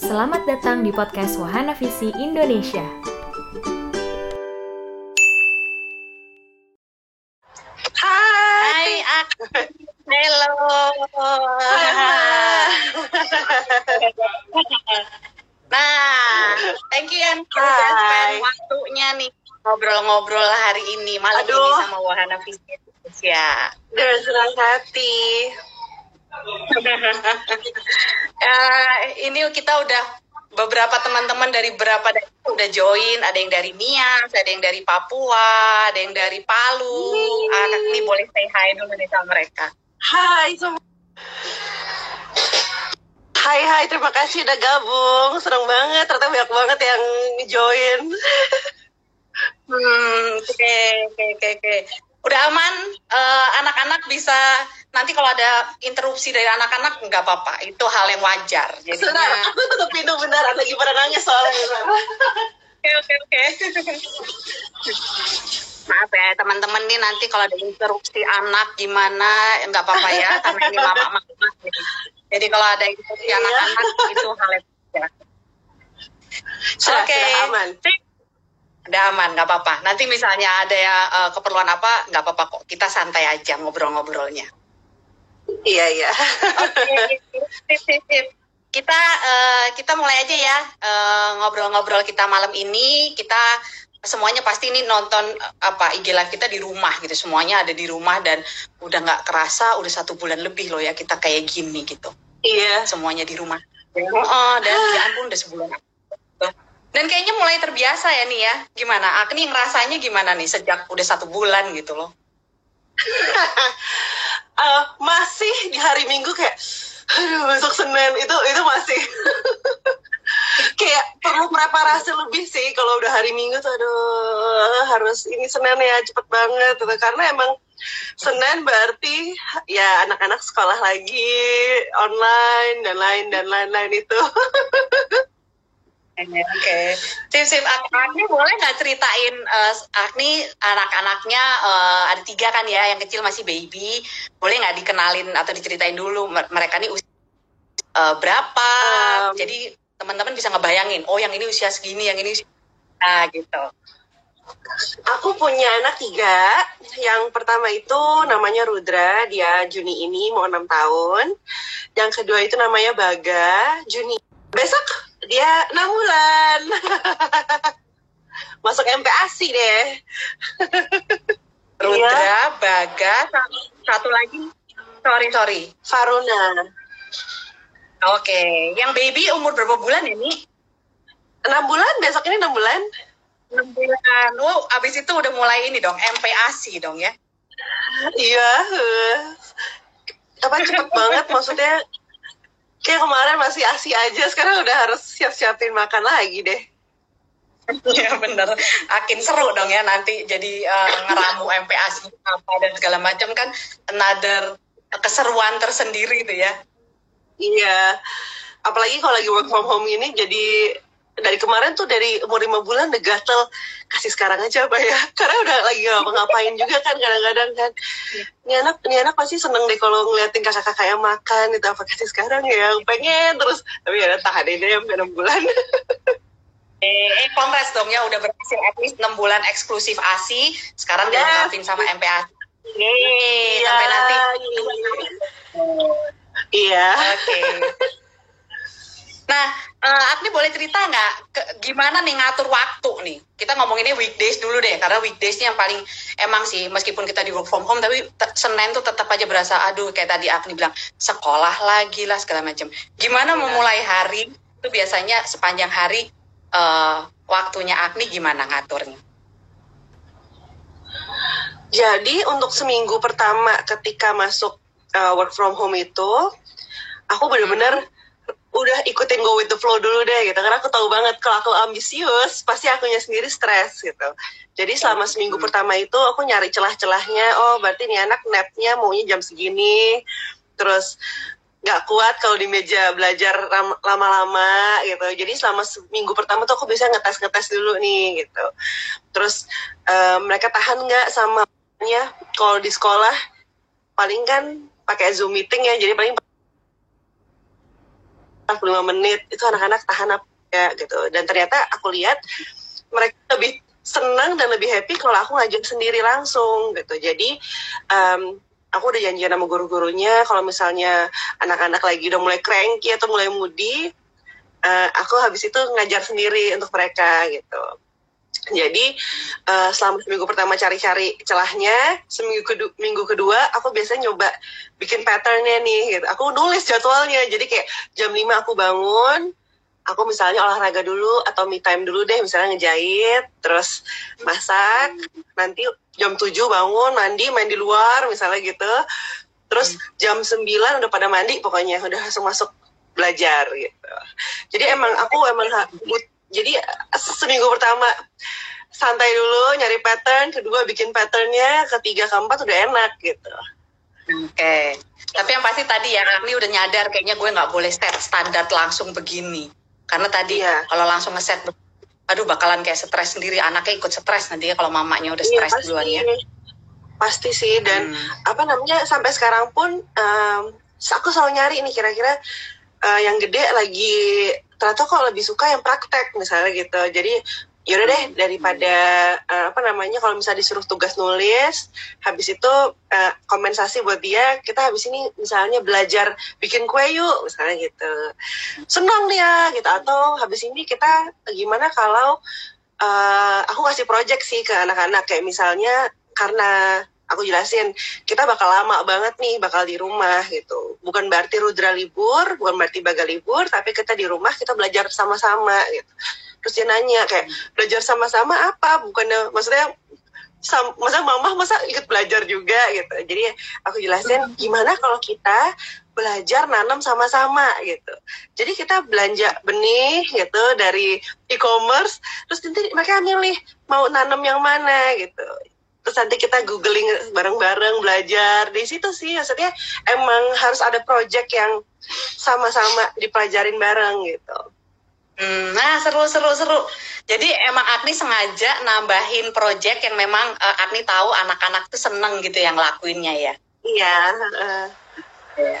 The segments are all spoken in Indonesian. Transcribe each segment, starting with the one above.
Selamat datang di podcast Wahana Visi Indonesia. Hai, aku. Hello. Nah, thank you Yan udah Hai. spend waktunya nih ngobrol-ngobrol hari ini malam ini Aduh. sama Wahana Visi Indonesia. Dengan senang hati. Eh, ini kita udah beberapa teman-teman dari beberapa daerah udah join, ada yang dari Nias, ada yang dari Papua, ada yang dari Palu. Anak ini boleh say hi dulu nih sama mereka. Hai semua. Hai hai, terima kasih udah gabung. Senang banget, ternyata banyak banget yang join. Hmm, oke, oke, oke, oke. Udah aman, Eh, anak-anak bisa nanti kalau ada interupsi dari anak-anak nggak apa-apa, itu hal yang wajar. Jadinya, aku tutup pintu beneran lagi pada nangis soalnya. oke, oke, oke. Maaf ya teman-teman nih nanti kalau ada interupsi anak gimana nggak apa-apa ya karena ini mama-mama. Jadi, jadi kalau ada interupsi Iya. anak-anak itu hal yang wajar. Oke. sudah aman. Udah aman, nggak apa-apa. Nanti misalnya ada ya eh, keperluan apa, nggak apa-apa kok. Kita santai aja ngobrol-ngobrolnya. Iya iya. Oke, sip, sip, sip. Kita eh, kita mulai aja ya eh, ngobrol-ngobrol kita malam ini. Kita semuanya pasti ini nonton eh, apa IG live kita di rumah gitu. Semuanya ada di rumah dan udah nggak kerasa udah satu bulan lebih loh ya kita kayak gini gitu. Iya. Semuanya di rumah. Oh, dan ya ampun udah sebulan. Dan kayaknya mulai terbiasa ya nih ya. Gimana? Agni ngerasanya gimana nih sejak udah satu bulan gitu loh. Eh, masih di hari Minggu kayak aduh besok Senin. Itu itu masih. Kayak perlu preparasi lebih sih kalau udah hari Minggu tuh aduh harus ini Senin ya cepet banget. Gitu. Karena emang Senin berarti ya anak-anak sekolah lagi online dan lain dan lain-lain itu Oke, sip sip. Agni boleh nggak ceritain eh, Agni anak-anaknya eh, ada tiga kan ya, yang kecil masih baby. Boleh nggak dikenalin atau diceritain dulu mer- mereka nih usia eh, berapa? Um, Jadi teman-teman bisa ngebayangin, oh yang ini usia segini, yang ini usia nah, gitu. Aku punya anak tiga. Yang pertama itu namanya Rudra, dia Juni ini mau enam tahun. Yang kedua itu namanya Baga, Juni. Besok dia enam bulan. Masuk MPASI deh. Rudra, Iya. Baga, satu, lagi. Sorry sorry. Faruna. Oke, yang baby umur berapa bulan ya nih? Enam bulan, besok ini enam bulan. 6 bulan. Wow, abis itu udah mulai ini dong, MPASI dong ya. Iya. Apa cepet banget maksudnya. Kayak kemarin masih ASI aja, sekarang udah harus siap-siapin makan lagi deh. Iya bener, akin seru dong ya nanti jadi eh, ngeramu MPASI apa dan segala macam kan another keseruan tersendiri itu ya. Iya, apalagi kalau lagi work from home ini jadi dari kemarin tuh dari umur lima bulan udah gatel kasih sekarang aja apa ya. Karena udah lagi nggak ngapain juga kan kadang-kadang kan. Ini anak ini anak pasti seneng deh kalau ngeliatin kakak-kakaknya makan itu apa kasih sekarang ya? Pengen terus. Tapi ya tahan aja ya sampai enam bulan. Eh, eh kongres dong ya udah berhasil at least 6 bulan eksklusif ASI, sekarang Yes. dilengkapin sama MPASI. Yeay, sampai nanti. iya. Oke. Nah, eh, Agni boleh cerita nggak ke- gimana nih ngatur waktu nih? Kita ngomonginnya weekdays dulu deh, karena weekdaysnya yang paling emang sih meskipun kita di work from home, tapi Senin tuh tetap aja berasa aduh kayak tadi Agni bilang sekolah lagi lah segala macam. Gimana Iya. memulai hari? Itu biasanya sepanjang hari eh, waktunya Agni gimana ngaturnya? Jadi untuk seminggu pertama ketika masuk uh, work from home itu, aku bener-bener udah ikutin go with the flow dulu deh gitu. Karena aku tahu banget kalau aku ambisius, pasti akunya sendiri stres gitu. Jadi selama seminggu pertama itu aku nyari celah-celahnya. Oh berarti nih anak napnya maunya jam segini. Terus nggak kuat kalau di meja belajar lama-lama gitu. Jadi selama seminggu pertama tuh aku bisa ngetes-ngetes dulu nih gitu. Terus eh, mereka tahan nggak sama ya kalau di sekolah paling kan pakai zoom meeting ya jadi paling 45 menit itu anak-anak tahan apa ya gitu. Dan ternyata aku lihat mereka lebih senang dan lebih happy kalau aku ngajak sendiri langsung gitu. Jadi um, aku udah janjian sama guru-gurunya kalau misalnya anak-anak lagi udah mulai cranky atau mulai moody uh, aku habis itu ngajar sendiri untuk mereka gitu jadi uh, selama seminggu pertama cari-cari celahnya, seminggu kedua, minggu kedua aku biasanya nyoba bikin patternnya nih. Gitu. Aku nulis jadwalnya. Jadi kayak jam 5 aku bangun, aku misalnya olahraga dulu atau me time dulu deh, misalnya ngejahit, terus masak, nanti jam 7 bangun, mandi, main di luar misalnya gitu. Terus jam 9 udah pada mandi pokoknya, udah langsung masuk belajar gitu. Jadi emang aku emang jadi seminggu pertama santai dulu nyari pattern kedua bikin patternnya ketiga keempat udah enak gitu. Oke. Okay. tapi yang pasti tadi ya kami udah nyadar kayaknya gue nggak boleh set standar langsung begini. Karena tadi ya kalau langsung ngeset aduh bakalan kayak stres sendiri anaknya ikut stres nanti ya kalau mamanya udah iya, stres iya, duluan ya. Pasti sih dan hmm. apa namanya sampai sekarang pun um, aku selalu nyari nih kira-kira uh, yang gede lagi ternyata kok lebih suka yang praktek misalnya gitu. Jadi yaudah deh daripada uh, apa namanya kalau misalnya disuruh tugas nulis habis itu uh, kompensasi buat dia kita habis ini misalnya belajar bikin kue yuk misalnya gitu. Senang dia gitu. Atau habis ini kita gimana kalau uh, aku kasih project sih ke anak-anak. Kayak misalnya karena aku jelasin kita bakal lama banget nih bakal di rumah gitu. Bukan berarti Rudra libur bukan berarti Baga libur tapi kita di rumah kita belajar sama-sama gitu. Terus dia nanya kayak belajar sama-sama apa? Bukannya maksudnya sam, masa mama masa ikut belajar juga? Gitu. Jadi aku jelasin gimana kalau kita belajar nanam sama-sama? Gitu. Jadi kita belanja benih gitu dari e-commerce terus nanti mereka milih mau nanam yang mana gitu terus nanti kita googling bareng-bareng belajar di situ sih maksudnya emang harus ada project yang sama-sama dipelajarin bareng gitu. Hmm, nah seru seru seru. Jadi emang Agni sengaja nambahin project yang memang uh, Agni tahu anak-anak tuh seneng gitu yang lakuinnya ya. Iya. Uh.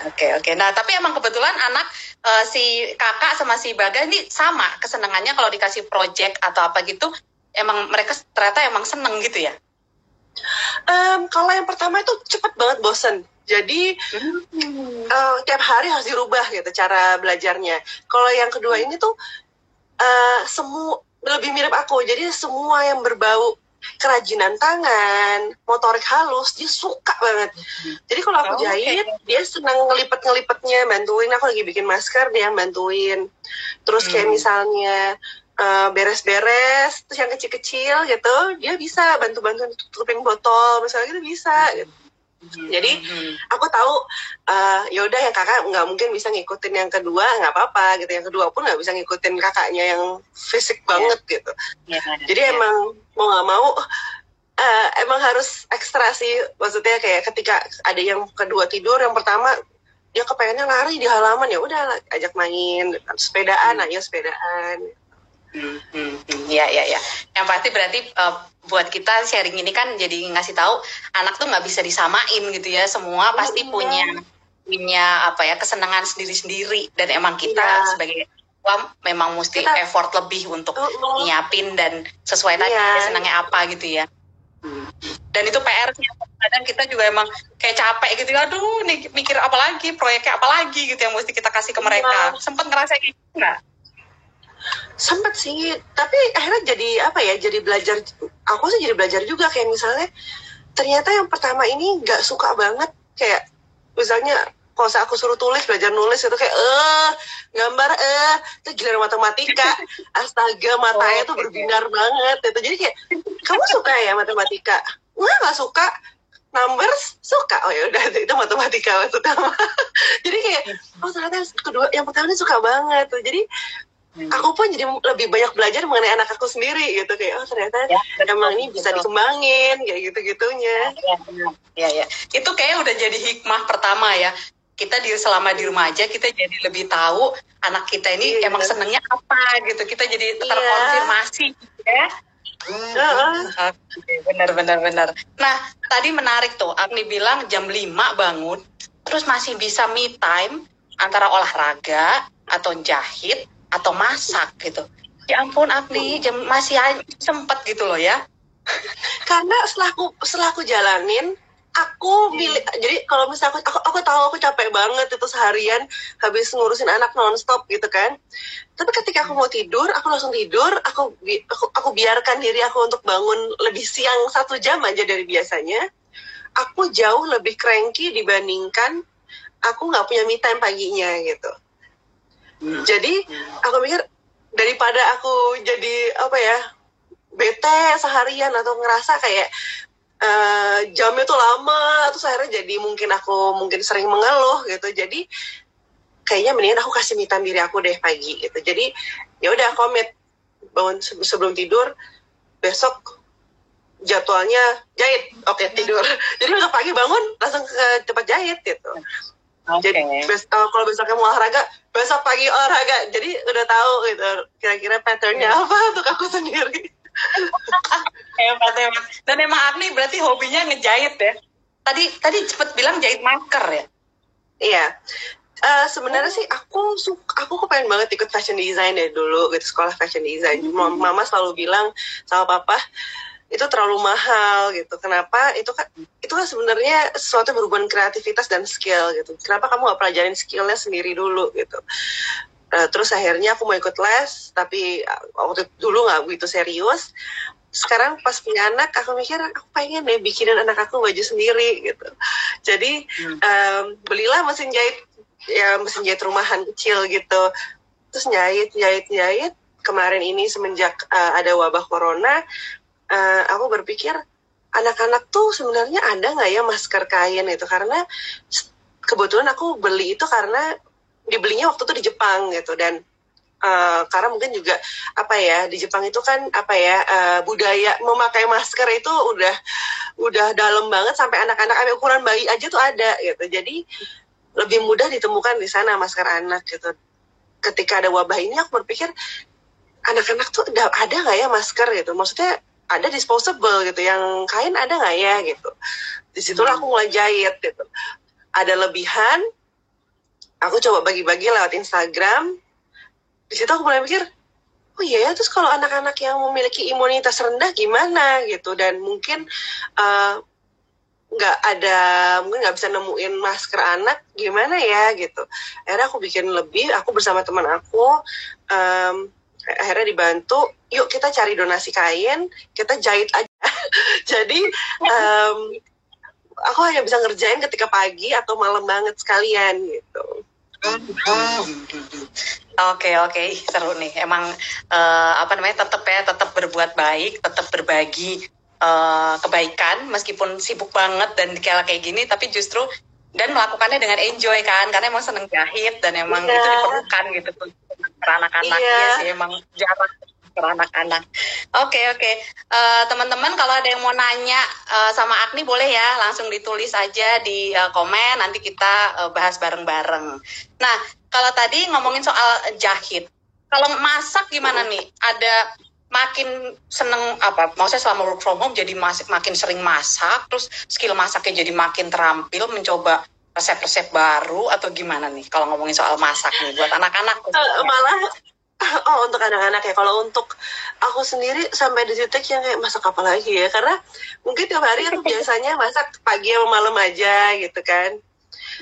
Oke oke. Nah tapi emang kebetulan anak uh, si kakak sama si Baga ini sama kesenangannya kalau dikasih project atau apa gitu. Emang mereka ternyata emang seneng gitu ya. Um, kalau yang pertama itu cepet banget bosen. Jadi hmm. uh, tiap hari harus dirubah gitu cara belajarnya. Kalau yang kedua ini tuh uh, semua lebih mirip aku. Jadi semua yang berbau kerajinan tangan, motorik halus, dia suka banget. Jadi kalau aku oh, jahit, okay. dia senang ngelipet-ngelipetnya, bantuin. Aku lagi bikin masker, dia bantuin. Terus kayak hmm. misalnya Eh, beres-beres terus yang kecil-kecil gitu dia bisa bantu-bantu tutupin botol misalnya gitu bisa gitu. Jadi aku tahu uh, ya udah yang kakak nggak mungkin bisa ngikutin yang kedua nggak apa-apa gitu yang kedua pun nggak bisa ngikutin kakaknya yang fisik yeah. banget gitu. Yeah, Jadi yeah. emang mau nggak mau uh, emang harus ekstra sih maksudnya kayak ketika ada yang kedua tidur yang pertama dia kepengennya lari di halaman ya udah ajak main sepedaan hmm. ayo sepedaan Hmm, hmm, hmm, ya ya ya. Yang pasti berarti uh, buat kita sharing ini kan jadi ngasih tahu anak tuh nggak bisa disamain gitu ya. Semua pasti iya. punya punya apa ya kesenangan sendiri-sendiri dan emang kita ya. sebagai tua memang mesti kita, effort lebih untuk uh, uh. nyiapin dan sesuai tadi ya. senangnya apa gitu ya. Hmm. Dan itu PR kadang kita juga emang kayak capek gitu aduh nih mikir apa lagi proyeknya apa lagi gitu yang mesti kita kasih ke mereka. Ya. Sempet ngerasa gitu nggak? Sempet sih tapi akhirnya jadi apa ya jadi belajar aku sih jadi belajar juga kayak misalnya ternyata yang pertama ini nggak suka banget kayak misalnya kalau saya aku suruh tulis belajar nulis itu kayak eh gambar eh itu gila matematika. Astaga matanya oh, tuh berbinar okay. banget itu jadi kayak kamu suka ya matematika? Nggak nggak suka. Numbers? Suka. Oh ya udah itu matematika maksudnya jadi kayak oh ternyata kedua yang pertama ini suka banget. Tuh jadi Hmm. aku pun jadi lebih banyak belajar mengenai anak aku sendiri gitu kayak oh ternyata ya, emang ini bisa dikembangin kayak gitu gitunya ya, ya, ya, ya. itu kayak udah jadi hikmah pertama ya kita di selama di rumah aja kita jadi lebih tahu anak kita ini iya. emang senengnya apa gitu kita jadi iya. terkonfirmasi ya Uh, benar benar benar. Nah, tadi menarik tuh, Agni bilang jam 5 bangun, terus masih bisa me time antara olahraga, atau jahit atau masak gitu. Ya ampun Agni jam masih sempet gitu loh ya. Karena setelah aku setelah aku jalanin aku milih jadi kalau misalnya aku, aku aku tahu aku capek banget itu seharian habis ngurusin anak nonstop gitu kan. Tapi ketika aku mau tidur aku langsung tidur aku aku, aku biarkan diri aku untuk bangun lebih siang satu jam aja dari biasanya. Aku jauh lebih cranky dibandingkan aku nggak punya me time paginya gitu jadi aku mikir daripada aku jadi apa ya bete seharian atau ngerasa kayak eh, jamnya tuh lama terus akhirnya jadi mungkin aku mungkin sering mengeluh gitu. Jadi kayaknya mendingan aku kasih time diri aku deh pagi gitu. Jadi ya udah komit bangun se- sebelum tidur besok jadwalnya jahit. Oke tidur. Jadi besok pagi bangun langsung ke tempat jahit gitu jadi bes- eh, kalau besoknya mau olahraga besok pagi olahraga. Jadi udah tahu gitu kira-kira patternnya apa untuk aku sendiri. Hebat hebat dan emang Agni berarti hobinya ngejahit ya? Tadi tadi cepet bilang jahit masker ya? Iya. Eh, sebenarnya sih aku suka aku kepengen banget ikut fashion design dari dulu gitu sekolah fashion design. Mam- Mama selalu bilang sama papa itu terlalu mahal gitu. Kenapa? Itu kan itu kan sebenarnya sesuatu yang berhubungan kreativitas dan skill gitu. Kenapa kamu gak pelajarin skillnya sendiri dulu gitu? Eh, terus akhirnya aku mau ikut les, tapi eh, waktu dulu nggak begitu serius. Sekarang pas punya anak, aku mikir aku pengen deh bikinin anak aku baju sendiri gitu. Jadi em, belilah mesin jahit ya mesin jahit rumahan kecil gitu terus jahit jahit jahit kemarin ini semenjak eh, ada wabah corona eh, aku berpikir anak-anak tuh sebenarnya ada nggak ya masker kain itu? Karena kebetulan aku beli itu karena dibelinya waktu itu di Jepang gitu. Dan eh, karena mungkin juga apa ya di Jepang itu kan apa ya eh, budaya memakai masker itu udah udah dalam banget sampai anak-anak sampai ukuran bayi aja tuh ada gitu. Jadi lebih mudah ditemukan di sana masker anak gitu. Ketika ada wabah ini aku berpikir anak-anak tuh ada nggak ya masker gitu? Maksudnya ada disposable gitu yang kain ada nggak ya gitu. Di situlah aku mulai jahit gitu. Ada lebihan aku coba bagi-bagi lewat Instagram. Di situ aku mulai mikir oh iya ya terus kalau anak-anak yang memiliki imunitas rendah gimana? Gitu. Dan mungkin eh, nggak ada mungkin nggak bisa nemuin masker anak gimana ya gitu. Akhirnya aku bikin lebih aku bersama teman aku em, akhirnya dibantu yuk kita cari donasi kain kita jahit aja. Jadi em, aku hanya bisa ngerjain ketika pagi atau malam banget sekalian gitu. Oke oke. Ih, seru nih. Emang eh, apa namanya tetap ya tetap berbuat baik tetap berbagi eh, kebaikan meskipun sibuk banget dan kayak kayak gini tapi justru dan melakukannya dengan enjoy kan karena emang seneng jahit dan emang Iya. itu diperlukan gitu tuh per anak-anak Iya. Iya sih emang jarang per anak-anak. Oke oke Eh, teman-teman kalau ada yang mau nanya eh, sama Agni boleh ya langsung ditulis aja di eh, komen nanti kita eh, bahas bareng-bareng. Nah kalau tadi ngomongin soal jahit, kalau masak gimana nih? Ada makin seneng apa? Maksudnya selama work from home jadi mas- makin sering masak, terus skill masaknya jadi makin terampil, mencoba resep-resep baru atau gimana nih? Kalau ngomongin soal masak nih buat anak-anak. Eh, malah oh untuk anak-anak ya kalau untuk aku sendiri sampai di titik yang kayak masak apa lagi ya karena mungkin tiap hari aku biasanya masak pagi sama malam aja gitu kan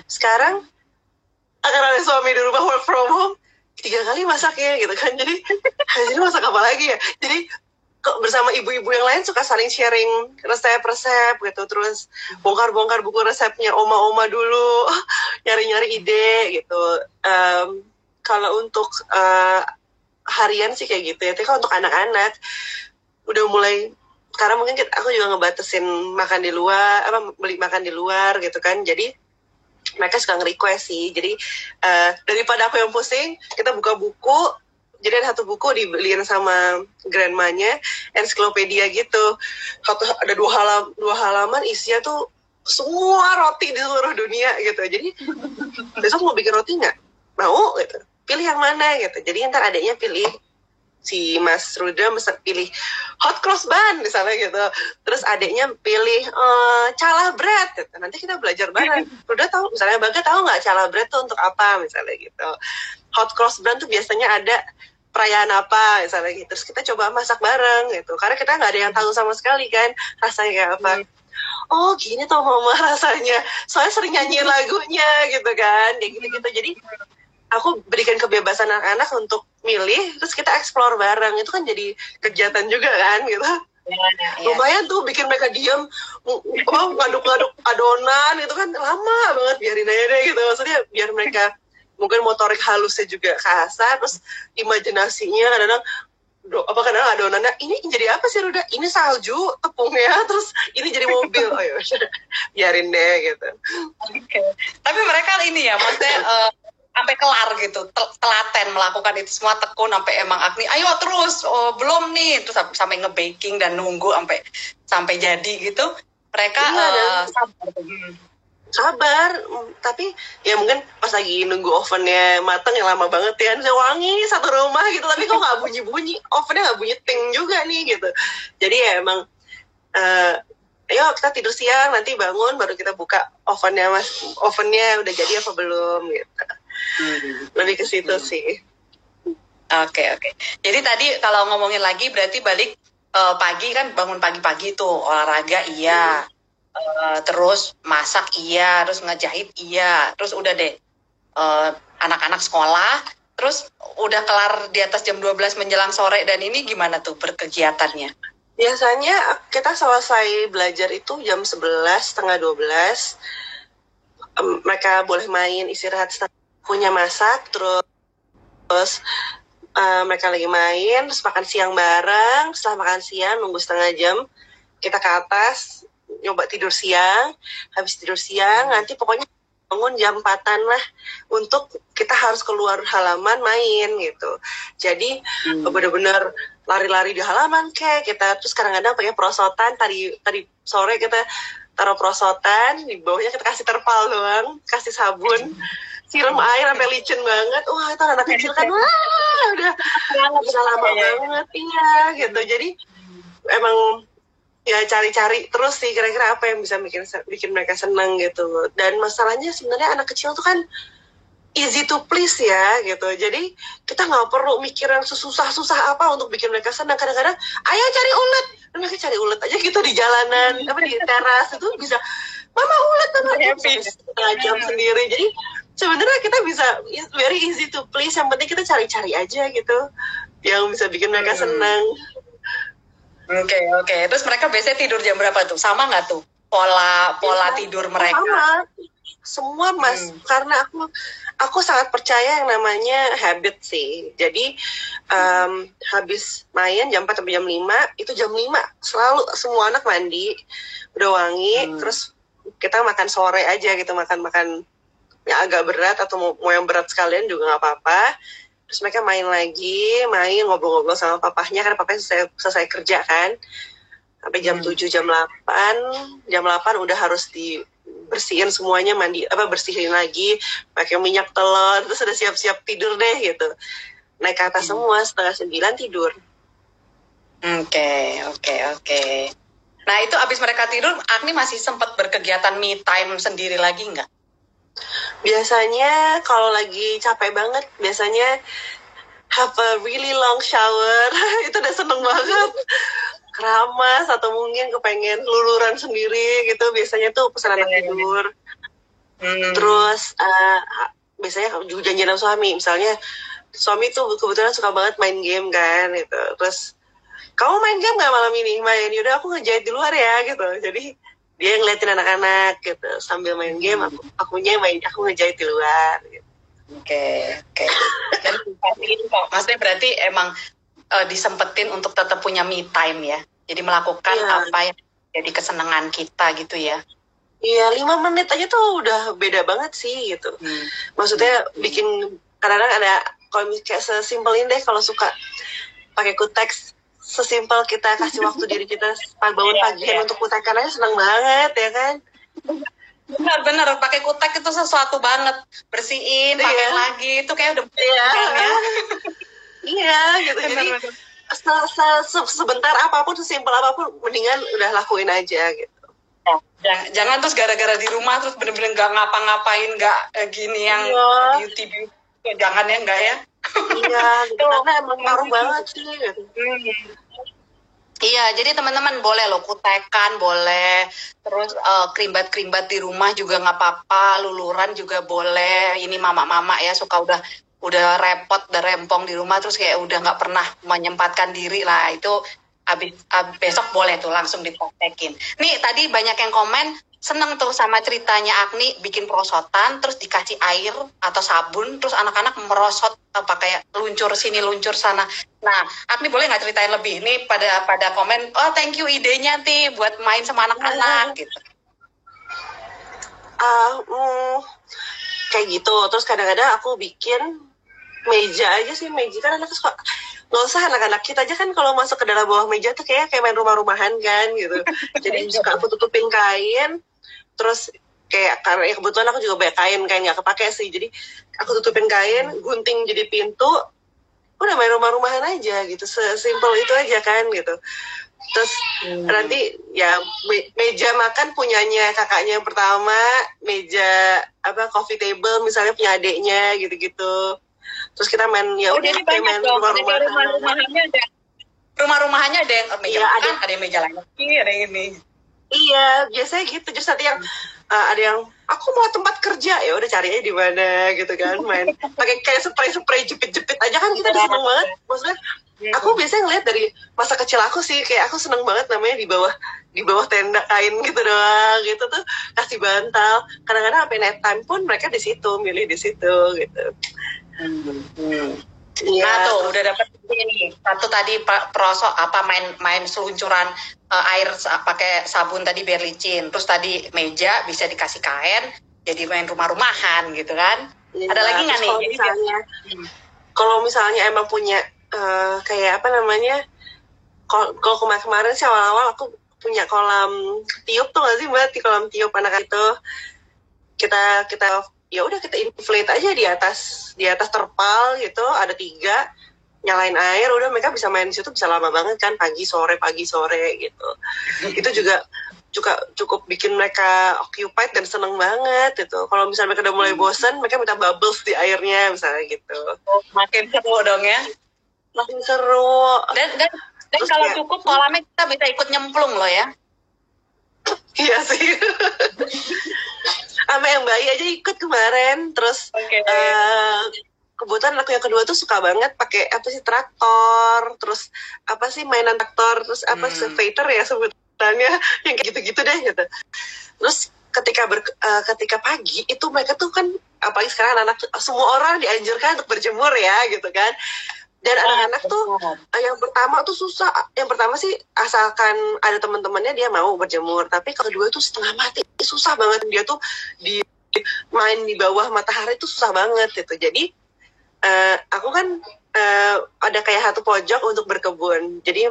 sekarang akan ada suami di rumah work from home tiga kali masaknya gitu kan. Jadi hasilnya masak apa lagi ya? Jadi bersama ibu-ibu yang lain suka saling sharing resep-resep gitu. Terus bongkar-bongkar buku resepnya oma-oma dulu nyari-nyari ide gitu. Em, kalau untuk eh, harian sih kayak gitu ya. Tapi kalau untuk anak-anak udah mulai karena mungkin aku juga ngebatasin makan di luar apa beli makan di luar gitu kan. Jadi mereka suka nge-request sih. Jadi eh, daripada aku yang pusing kita buka buku. Jadi ada satu buku dibeliin sama grandmanya ensiklopedia gitu. Satu ada dua halam dua halaman isinya tuh semua roti di seluruh dunia gitu. Jadi besok mau bikin roti nggak? Mau gitu. Pilih yang mana gitu. Jadi ntar adanya pilih si Mas Rudra mesti pilih hot cross bun misalnya gitu. Terus adiknya pilih uh, cala bread. Gitu. nanti kita belajar bareng. Rudra tahu misalnya Baga tahu nggak cala bread tuh untuk apa misalnya gitu. Hot cross bun tuh biasanya ada perayaan apa misalnya gitu. Terus kita coba masak bareng gitu. Karena kita nggak ada yang tahu sama sekali kan rasanya kayak apa. Hmm. oh gini tuh mama rasanya. Soalnya sering nyanyiin lagunya gitu kan kayak gitu gitu jadi aku berikan kebebasan anak-anak untuk milih terus kita explore bareng. Itu kan jadi kegiatan juga kan gitu. Ya, ya. lumayan tuh bikin mereka diam oh ngaduk-ngaduk adonan itu kan. Lama banget biarin aja deh gitu. Maksudnya biar mereka mungkin motorik halusnya juga kasar terus imajinasinya kadang-kadang do, apa kadang adonannya ini jadi apa sih Ruda? Ini salju tepungnya terus ini jadi mobil. Oh ya biarin deh gitu. Okay. tapi mereka ini ya maksudnya uh, sampai kelar gitu. Tel telaten melakukan itu. Semua tekun sampai emang Agni ayo terus. Oh, belum nih. Terus sampai ngebaking dan nunggu sampai sampai jadi gitu. Mereka iya, uh, sabar. sabar. Tapi ya mungkin pas lagi nunggu ovennya matang yang lama banget ya. Saya wangi satu rumah gitu. Tapi kok nggak bunyi bunyi ovennya nggak bunyi ting juga nih gitu. Jadi ya emang uh, ayo kita tidur siang nanti bangun baru kita buka ovennya mas. Ovennya udah jadi apa belum gitu hmm. lebih ke situ hmm. sih oke okay, oke okay. jadi tadi kalau ngomongin lagi berarti balik uh, pagi kan bangun pagi-pagi tuh olahraga iya hmm uh, terus masak iya terus ngejahit iya terus udah deh eh, anak-anak sekolah terus udah kelar di atas jam 12 menjelang sore dan ini gimana tuh berkegiatannya biasanya kita selesai belajar itu jam 11 setengah 12 um, mereka boleh main istirahat punya masak terus terus uh, mereka lagi main terus makan siang bareng setelah makan siang nunggu setengah jam kita ke atas nyoba tidur siang habis tidur siang hmm. nanti pokoknya bangun jam empatan lah untuk kita harus keluar halaman main gitu jadi hmm. bener-bener lari-lari di halaman kayak kita terus kadang-kadang pakai prosotan tadi tadi sore kita taruh prosotan di bawahnya kita kasih terpal doang kasih sabun siram air sampai licin banget. Wah itu anak kecil kan wah udah bisa lama banget. Iya gitu. Jadi emang ya cari-cari terus sih kira-kira apa yang bisa bikin bikin mereka senang gitu. Dan masalahnya sebenarnya anak kecil tuh kan easy to please ya gitu. Jadi kita nggak perlu mikir yang susah-susah apa untuk bikin mereka senang kadang-kadang ayah cari ulet. Mereka cari ulet aja gitu di jalanan apa di teras itu bisa mama ulet mama setengah jam sendiri. Jadi sebenarnya kita bisa very easy to please yang penting kita cari-cari aja gitu yang bisa bikin mereka hmm. senang Oke okay, oke. Okay. Terus mereka biasanya tidur jam berapa tuh? Sama nggak tuh pola pola ya, tidur mereka? Sama. Semua mas, hmm. karena aku aku sangat percaya yang namanya habit sih. Jadi um, habis main jam 4 sampai jam 5, itu jam 5 selalu semua anak mandi, udah wangi, hmm. terus kita makan sore aja gitu, makan-makan yang agak berat atau mau, mau yang berat sekalian juga nggak apa-apa terus mereka main lagi main ngobrol-ngobrol sama papahnya karena papanya selesai, selesai kerja kan sampai jam hmm. 7 jam 8 jam 8 udah harus dibersihin semuanya mandi apa bersihin lagi pakai minyak telur terus udah siap-siap tidur deh gitu naik ke atas hmm. semua setengah sembilan tidur oke okay, oke okay, oke okay. nah itu abis mereka tidur Agni masih sempat berkegiatan me time sendiri lagi nggak Biasanya kalau lagi capek banget, biasanya have a really long shower. itu udah seneng banget. Keramas atau mungkin kepengen luluran sendiri gitu. Biasanya tuh pesan anak tidur. Hmm. Terus uh, biasanya juga janjian sama suami. Misalnya suami tuh kebetulan suka banget main game kan gitu. Terus kamu main game gak malam ini? Main, yaudah aku ngejahit di luar ya gitu. Jadi dia ngeliatin anak-anak gitu sambil main game aku akunya main aku ngejahit di luar gitu. Oke, oke. Maksudnya berarti emang uh, disempetin untuk tetap punya me time ya. Jadi melakukan yeah. apa yang jadi kesenangan kita gitu ya. Iya, lima menit aja tuh udah beda banget sih gitu. Hmm. Maksudnya hmm. bikin kadang-kadang ada kalau kayak sesimpel ini deh kalau suka pakai kuteks sesimpel kita kasih waktu diri kita bangun yeah, pagi. yeah. untuk kutekan aja seneng banget ya kan? Benar-benar pakai kutek itu sesuatu banget. Bersihin yeah. pakai lagi. Itu kayak udah iya. Yeah. ya iya iya gitu jadi se -se -se sebentar apa pun sesimpel apa pun mendingan udah lakuin aja gitu. Jangan, jangan terus gara-gara di rumah terus bener-bener nggak ngapa-ngapain nggak eh, gini yang Iya. beauty beauty. Jangan ya enggak ya iya gitu karena emang ngaruh banget sih. Iya, jadi teman-teman boleh loh kutekan, boleh terus eh, kerimbat-kerimbat di rumah juga nggak apa-apa, luluran juga boleh. Ini mama-mama ya suka udah udah repot, udah rempong di rumah terus kayak udah nggak pernah menyempatkan diri lah itu abis, ab- besok boleh tuh langsung dipraktekin. Nih tadi banyak yang komen seneng tuh sama ceritanya Agni bikin perosotan terus dikasih air atau sabun terus anak-anak merosot apa kayak luncur sini luncur sana. Nah, Agni boleh nggak ceritain lebih? Ini pada pada komen, oh thank you idenya ti buat main sama anak-anak gitu. ah mm, kayak gitu terus kadang-kadang aku bikin meja aja sih meja kan anak suka nggak usah anak-anak kita aja kan kalau masuk ke dalam bawah meja tuh kayak kayak main rumah-rumahan kan gitu. Jadi suka aku tutupin kain terus kayak karena ya kebetulan aku juga banyak kain kain nggak kepake sih. Jadi aku tutupin kain gunting jadi pintu udah main rumah-rumahan aja gitu. Sesimpel itu aja kan gitu. Terus nanti ya me- meja makan punyanya kakaknya yang pertama meja apa coffee table misalnya punya adiknya gitu-gitu terus kita main ya Oh, udah banyak main dong. Jadi rumah-rumahan rumah-rumahannya ada. Rumah-rumahannya ada yang meja Iya, makan, ada. ada yang meja lain. Lagi, ada yang ini. iya biasanya gitu. Terus nanti yang uh, ada yang aku mau tempat kerja. Ya udah cari aja di mana gitu kan main. Pakai kayak spray spray jepit jepit aja kan kita udah seneng banget. Maksudnya aku biasanya ngeliat dari masa kecil aku sih kayak aku seneng banget namanya di bawah di bawah tenda kain gitu doang. Gitu tuh kasih bantal. Kadang-kadang sampai night time pun mereka di situ milih di situ gitu Iya. Nah tuh udah dapet ini satu tadi pa- perosok apa main main seluncuran eh, air pakai sabun tadi biar licin. Terus tadi meja bisa dikasih kain jadi main rumah-rumahan gitu kan. Iya, Ada lagi nggak nih? Kalau misalnya, kalau misalnya emang punya eh, kayak apa namanya? Kalau kalau kemarin kemarin sih awal-awal aku punya kolam tiup tuh nggak sih mbak di kolam tiup anak itu kita kita ya udah kita inflate aja di atas di atas terpal gitu ada tiga nyalain air udah mereka bisa main di situ bisa lama banget kan pagi sore pagi sore gitu. Itu juga juga cukup bikin mereka occupied dan seneng banget gitu. Kalau misalnya mereka udah mulai bosan mereka minta bubbles di airnya misalnya gitu. Oh, makin seru dong ya. makin seru. Dan dan dan Terus kalau kayak- cukup kolamnya kita bisa ikut nyemplung loh ya. iya sih sama yang bayi aja ikut kemarin terus Oke. eh kebetulan aku yang kedua tuh suka banget pakai apa sih traktor terus apa sih mainan traktor terus apa Hmm. elevator ya sebutannya yang kayak gitu-gitu deh gitu terus ketika ber, eh, ketika pagi itu mereka tuh kan apalagi sekarang anak semua orang dianjurkan untuk berjemur ya gitu kan dan anak-anak tuh eh, yang pertama tuh susah. Yang pertama sih asalkan ada teman-temannya dia mau berjemur. Tapi kalau kedua tuh setengah mati. Susah banget. Dia tuh di main di bawah matahari tuh susah banget gitu. Jadi eh, aku kan eh, ada kayak satu pojok untuk berkebun. Jadi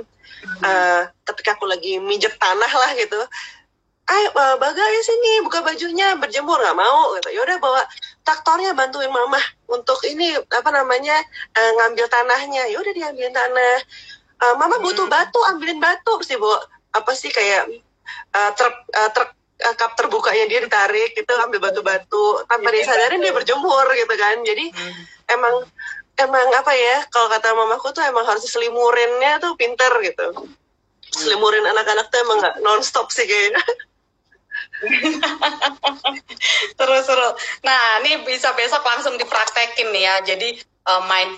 eh, ketika aku lagi minjek tanah lah gitu ayo bagai sini buka bajunya berjemur nggak mau gitu. Yaudah bawa traktornya bantuin mama untuk ini apa namanya eh, ngambil tanahnya. Yaudah diambilin tanah. Eh, mama butuh Hmm. batu ambilin batu dia bawa apa sih kayak eh, truk eh, truk eh, kap terbukanya dia ditarik gitu ambil batu-batu. Tanpa dia Iya, sadarin dia berjemur gitu kan. Jadi Hmm. emang emang apa ya kalau kata mamaku tuh emang harus diselimurinnya tuh pinter gitu. Selimurin anak-anak tuh emang nggak nonstop sih kayaknya Seru-seru. Nah, ini bisa besok langsung dipraktekin nih ya. Jadi eh, main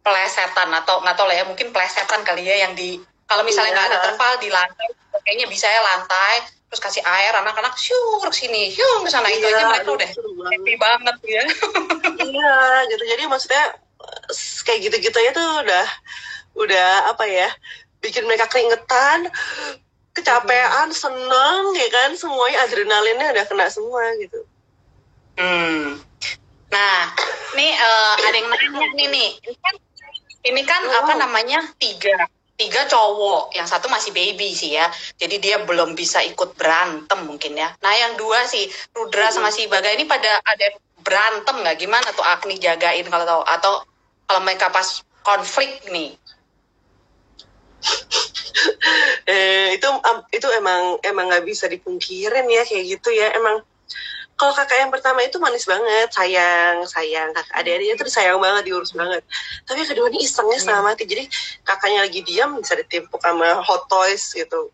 plesetan atau nggak tahu lah ya, mungkin plesetan kali ya yang di kalau misalnya nggak ada Iya. terpal di lantai, kayaknya bisa ya lantai, terus kasih air anak-anak syur ke sini, syur ke sana itu Iya, aja mereka aduh, udah banget. happy banget ya. iya gitu jadi maksudnya kayak gitu-gitu ya tuh udah udah apa ya bikin mereka keringetan kecapean seneng ya kan semuanya adrenalinnya udah kena semua gitu Hmm. Nah, nih eh, ada yang nanya nih nih. Ini kan, ini kan Oh. apa namanya tiga tiga cowok, yang satu masih baby sih ya. Jadi dia belum bisa ikut berantem mungkin ya. Nah yang dua sih Rudra sama si Baga ini pada ada berantem nggak? Gimana tuh Agni jagain kalau tahu atau kalau mereka pas konflik nih eh, itu am- itu emang emang nggak bisa dipungkirin ya kayak gitu ya. Emang kalau kakak yang pertama itu manis banget sayang sayang. Kakak adik-adiknya tuh disayang banget diurus banget. Tapi yang kedua ini isengnya setengah mati jadi kakaknya lagi diam bisa ditimpuk sama hot toys gitu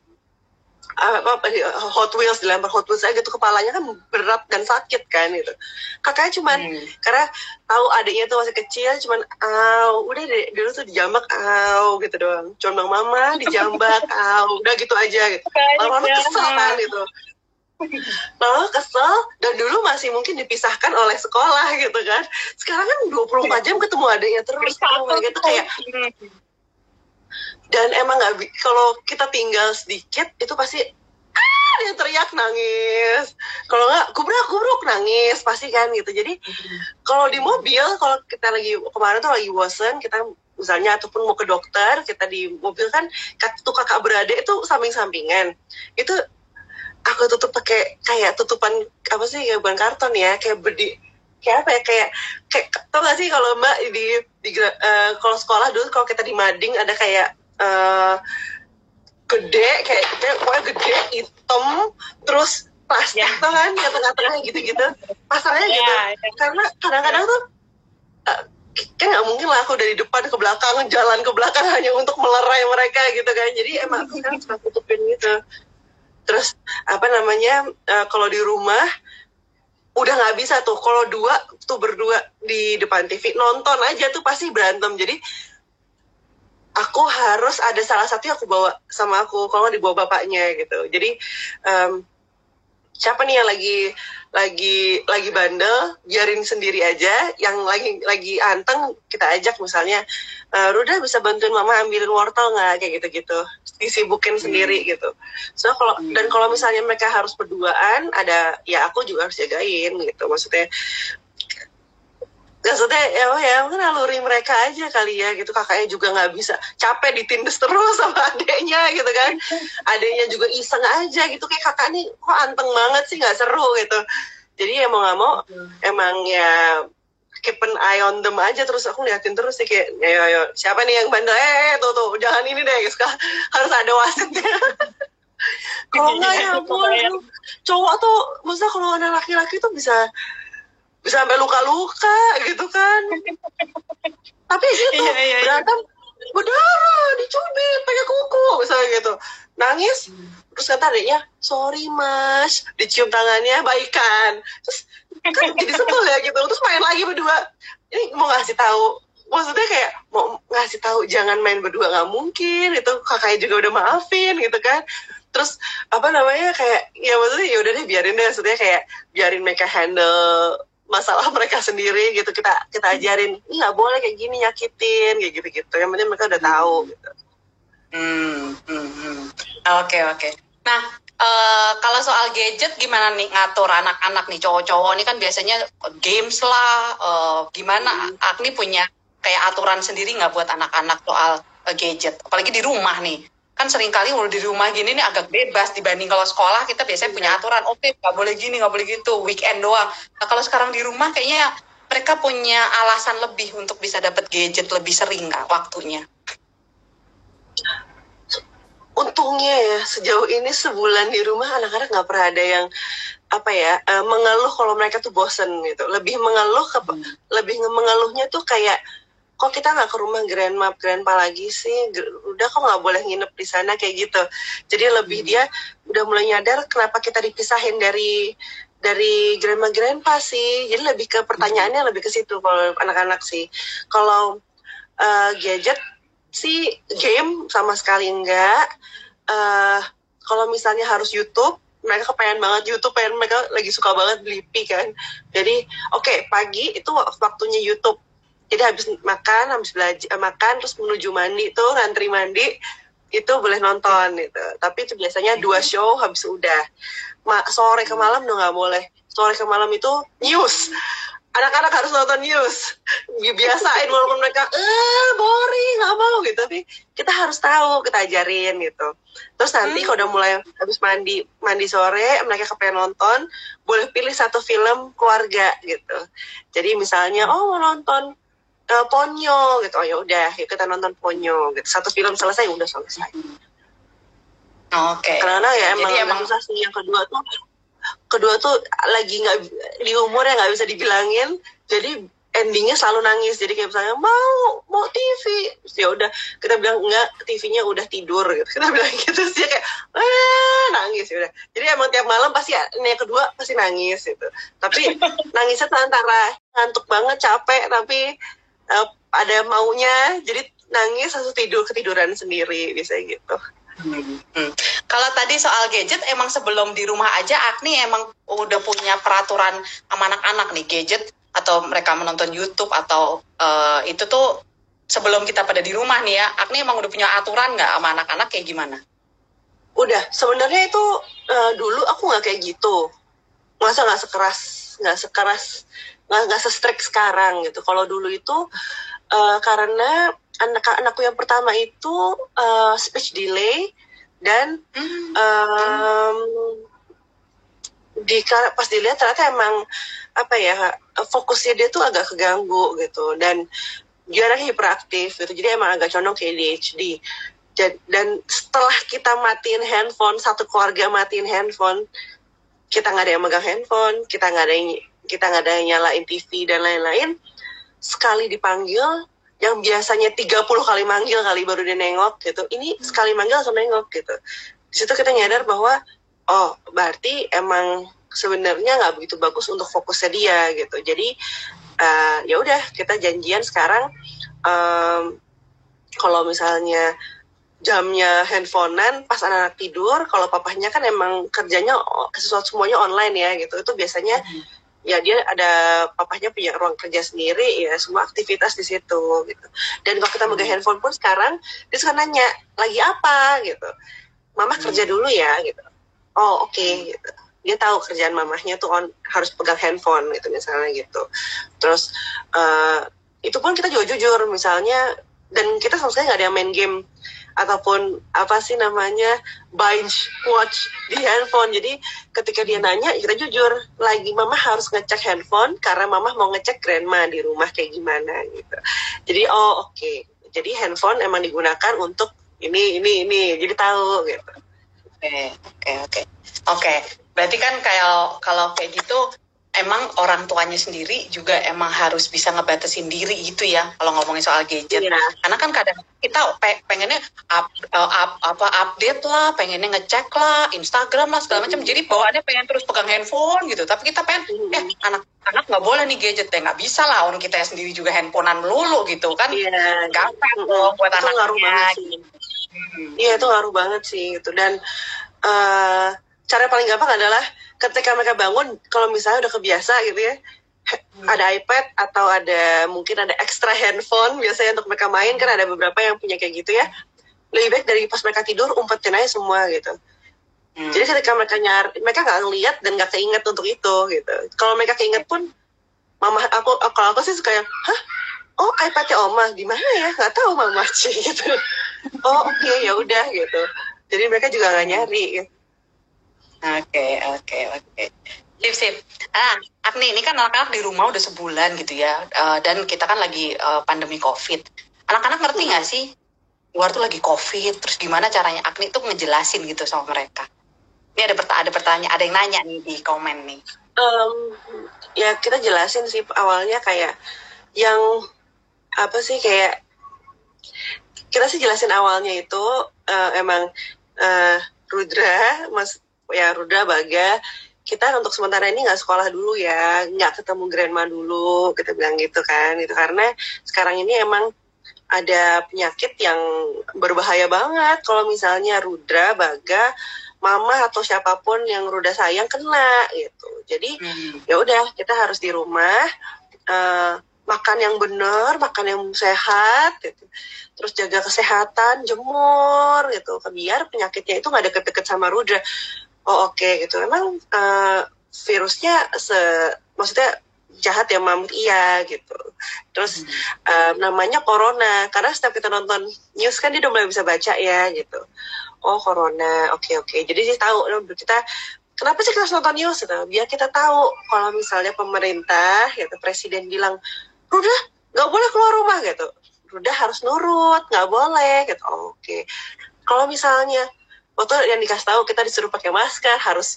apa, apa Hot Wheels dilempar Hot Wheels aja tuh kepalanya kan berat dan sakit kan gitu. Kakaknya cuman Hmm. karena tahu adiknya tuh masih kecil cuman aw udah deh dulu tuh dijambak aw gitu doang. Cuman bang mama dijambak aw udah gitu aja gitu. Lama-lama kesel kan gitu. Lama kesel dan dulu masih mungkin dipisahkan oleh sekolah gitu kan. Sekarang kan 24 jam ketemu adiknya terus oh my God, itu kayak dan emang nggak kalau kita tinggal sedikit itu pasti ah! dia teriak nangis. Kalau nggak kubruk kubruk nangis pasti kan gitu. Jadi kalau di mobil kalau kita lagi kemarin tuh lagi bosen kita misalnya ataupun mau ke dokter kita di mobil kan tuh kakak beradik itu samping sampingan itu aku tutup pakai kayak tutupan apa sih kayak bukan karton ya kayak bedi kayak apa ya kayak kayak tau gak sih kalau mbak di di eh, kalau sekolah dulu kalau kita di mading ada kayak eh, gede kayak kayak pokoknya gede hitam terus plastik Ya. tuh kan yang tengah-tengah gitu-gitu pasarnya gitu Ya, ya. karena kadang-kadang tuh eh, kan nggak mungkin lah aku dari depan ke belakang jalan ke belakang hanya untuk melerai mereka gitu kan jadi emang aku kan suka tutupin gitu terus apa namanya eh, kalau di rumah udah nggak bisa tuh. Kalau dua tuh berdua di depan TV nonton aja tuh pasti berantem. Jadi aku harus ada salah satu yang aku bawa sama aku kalau dibawa bapaknya gitu. Jadi em, siapa nih yang lagi lagi lagi bandel biarin sendiri aja. Yang lagi lagi anteng kita ajak misalnya e, Ruda bisa bantuin mama ambilin wortel nggak? Kayak gitu gitu disibukin sendiri gitu. So kalau Hmm. dan kalau misalnya mereka harus berduaan ada ya aku juga harus jagain gitu. Maksudnya maksudnya ya oh ya mungkin naluri mereka aja kali ya gitu. Kakaknya juga nggak bisa capek ditindes terus sama adeknya gitu kan. Adeknya juga iseng aja gitu. Kayak kakak nih kok anteng banget sih nggak seru gitu. Jadi ya mau nggak mau emang ya keep an eye on them aja terus aku liatin terus sih kayak ayo ayo siapa nih yang bandel? Eh tuh tuh jangan ini deh guys harus ada wasitnya kalau nggak ya ampun. cowok tuh maksudnya kalau anak laki-laki tuh bisa bisa sampai luka-luka gitu kan. Tapi gitu Iya, iya, iya. berantem berdarah dicubit pakai kuku misalnya gitu. Nangis terus kata adiknya sorry mas. Dicium tangannya baikan. Terus kan jadi sebel ya gitu. Terus main lagi berdua. Ini mau ngasih tahu maksudnya kayak mau ngasih tahu jangan main berdua nggak mungkin itu kakaknya juga udah maafin gitu kan. Terus apa namanya kayak ya maksudnya ya udah deh biarin deh. Maksudnya kayak biarin mereka handle masalah mereka sendiri gitu. Kita kita ajarin ini nggak boleh kayak gini nyakitin. Kayak gitu gitu yang penting mereka udah tahu gitu. Hmm, hmm, hmm. Oke oke. Nah eh, kalau soal gadget gimana nih ngatur anak-anak nih cowok-cowok ini kan biasanya games lah, eh, gimana? Agni punya kayak aturan sendiri nggak buat anak-anak soal eh, gadget? Apalagi di rumah nih. Kan sering kali kalau di rumah gini nih agak bebas dibanding kalau sekolah kita biasanya punya aturan. Oke nggak boleh gini nggak boleh gitu weekend doang. Nah kalau sekarang di rumah kayaknya mereka punya alasan lebih untuk bisa dapat gadget lebih sering nggak waktunya? Untungnya ya sejauh ini sebulan di rumah anak-anak nggak pernah ada yang apa ya eh, mengeluh kalau mereka tuh bosen gitu. Lebih mengeluh ke lebih nge- mengeluhnya tuh kayak kok kita nggak ke rumah grandma grandpa lagi sih? Udah kok nggak boleh nginep di sana kayak gitu. Jadi lebih dia udah mulai nyadar kenapa kita dipisahin dari dari grandma grandpa sih. Jadi lebih ke pertanyaannya lebih ke situ kalau anak-anak sih. Kalau eh, gadget sih game sama sekali enggak. eh kalau misalnya harus YouTube, mereka kepengen banget YouTube, pengen mereka lagi suka banget Blippi kan. Jadi oke pagi itu wak- waktunya YouTube. Jadi habis makan, habis belajar eh, makan terus menuju mandi tuh ngantri mandi itu boleh nonton gitu. Tapi itu biasanya dua show habis udah. Ma- sore ke malam udah nggak boleh. Sore ke malam itu news anak-anak harus nonton news. Biasain walaupun mereka eh boring nggak mau gitu. Tapi kita harus tahu kita ajarin gitu. Terus nanti kalau udah mulai habis mandi mandi sore mereka kepengen nonton boleh pilih satu film keluarga gitu. Jadi misalnya oh mau nonton uh, Ponyo gitu. Oh ya udah yuk kita nonton Ponyo gitu. Satu film selesai udah selesai. Oke. Karena ya emang, Jadi emang susah sih yang kedua tuh kedua tuh lagi nggak di umur yang nggak bisa dibilangin jadi endingnya selalu nangis. Jadi kayak misalnya mau mau TV ya udah kita bilang enggak TV-nya udah tidur. Gitu. Kita bilang gitu sih kayak ah nangis ya udah. Jadi emang tiap malam pasti ini yang kedua pasti nangis gitu. Tapi nangisnya antara ngantuk banget capek tapi uh, ada maunya jadi nangis langsung tidur ketiduran sendiri biasanya gitu Hmm. Kalau tadi soal gadget, emang sebelum di rumah aja Agni emang udah punya peraturan sama anak-anak nih gadget atau mereka menonton YouTube atau uh, itu tuh sebelum kita pada di rumah nih ya, Agni emang udah punya aturan nggak sama anak-anak kayak gimana? Udah, sebenarnya itu uh, dulu aku nggak kayak gitu, masa nggak sekeras nggak sekeras nggak nggak sekarang gitu. Kalau dulu itu uh, karena anak-anakku yang pertama itu uh, speech delay dan hmm. um, di pas dilihat ternyata emang apa ya fokusnya dia tuh agak keganggu gitu dan dia anaknya hiperaktif gitu jadi emang agak condong ke ADHD dan setelah kita matiin handphone satu keluarga matiin handphone kita nggak ada yang megang handphone kita nggak ada yang kita nggak ada yang nyalain TV dan lain-lain sekali dipanggil yang biasanya 30 kali manggil kali baru dia nengok gitu. Ini sekali manggil langsung nengok gitu. Di situ kita nyadar bahwa oh berarti emang sebenarnya nggak begitu bagus untuk fokusnya dia gitu. Jadi uh, ya udah kita janjian sekarang um, kalau misalnya jamnya handphonean pas anak-anak tidur kalau papahnya kan emang kerjanya sesuatu semuanya online ya gitu. Itu biasanya hmm. Ya dia ada papahnya punya ruang kerja sendiri ya semua aktivitas di situ gitu. Dan kalau kita megang hmm. handphone pun sekarang dia suka nanya lagi apa? gitu. Mama hmm. kerja dulu ya gitu. Oh oke okay, hmm. gitu. Dia tahu kerjaan mamahnya tuh on harus pegang handphone gitu misalnya gitu. Terus uh, itu pun kita juga jujur misalnya dan kita sama sekali nggak ada yang main game ataupun apa sih namanya binge watch di handphone. Jadi ketika dia nanya kita jujur lagi mama harus ngecek handphone karena mama mau ngecek grandma di rumah kayak gimana gitu. Jadi oh oke. Okay. jadi handphone emang digunakan untuk ini ini ini. Jadi tahu gitu. Oke oke oke. Oke berarti kan kayak kalau kayak gitu emang orang tuanya sendiri juga emang harus bisa ngebatasin diri gitu ya kalau ngomongin soal gadget iya. karena kan kadang kita pe pengennya up, uh, up, apa update lah pengennya ngecek lah Instagram lah segala macam jadi bawaannya pengen terus pegang handphone gitu tapi kita pengen mm. eh anak-anak nggak boleh nih gadget ya nggak bisa lah orang kita sendiri juga handphonean melulu gitu kan iya. gampang mm. buat itu anaknya iya itu ngaruh banget sih gitu dan uh, cara paling gampang adalah ketika mereka bangun kalau misalnya udah kebiasa gitu ya hmm. ada iPad atau ada mungkin ada ekstra handphone biasanya untuk mereka main kan ada beberapa yang punya kayak gitu ya. Lebih baik dari pas mereka tidur umpetin aja semua gitu. Hmm. jadi ketika mereka nyar mereka nggak ngeliat dan nggak keinget untuk itu gitu. Kalau mereka keinget pun mama aku kalau aku sih suka yang hah? Oh iPadnya oma? Di mana ya? Nggak tahu mama. Sih gitu. Oh oke okay, ya udah gitu. Jadi mereka juga nggak nyari. gitu Oke, oke, oke. Sip, sip. Ah, Agni, ini kan anak-anak di rumah udah sebulan gitu ya, uh, dan kita kan lagi uh, pandemi COVID. Anak-anak ngerti nggak sih, luar tuh lagi COVID, terus gimana caranya Agni tuh ngejelasin gitu sama mereka? Ini ada, perta ada pertanyaan, ada yang nanya nih di komen nih. Um, ya kita jelasin sih awalnya kayak yang apa sih kayak kita sih jelasin awalnya itu uh, emang uh, Rudra, Mas ya Ruda Baga kita untuk sementara ini nggak sekolah dulu ya nggak ketemu grandma dulu kita bilang gitu kan itu karena sekarang ini emang ada penyakit yang berbahaya banget. Kalau misalnya Rudra Baga mama atau siapa pun yang Ruda sayang kena gitu. Jadi hmm. ya udah kita harus di rumah uh, makan yang benar, makan yang sehat, gitu. terus jaga kesehatan, jemur, gitu, biar penyakitnya itu nggak deket-deket sama Rudra oh oke okay, gitu. Emang uh, virusnya se maksudnya jahat ya mam? Iya gitu. Terus hmm. uh, namanya corona. Karena setiap kita nonton news kan dia udah mulai bisa baca ya gitu. Oh corona. Oke okay, oke. Okay. jadi dia tahu kita kenapa sih kita harus nonton news? Gitu. Biar kita tahu kalau misalnya pemerintah gitu presiden bilang udah nggak boleh keluar rumah gitu. Udah harus nurut nggak boleh gitu. Oke. Kalau misalnya waktu yang dikasih tahu kita disuruh pakai masker harus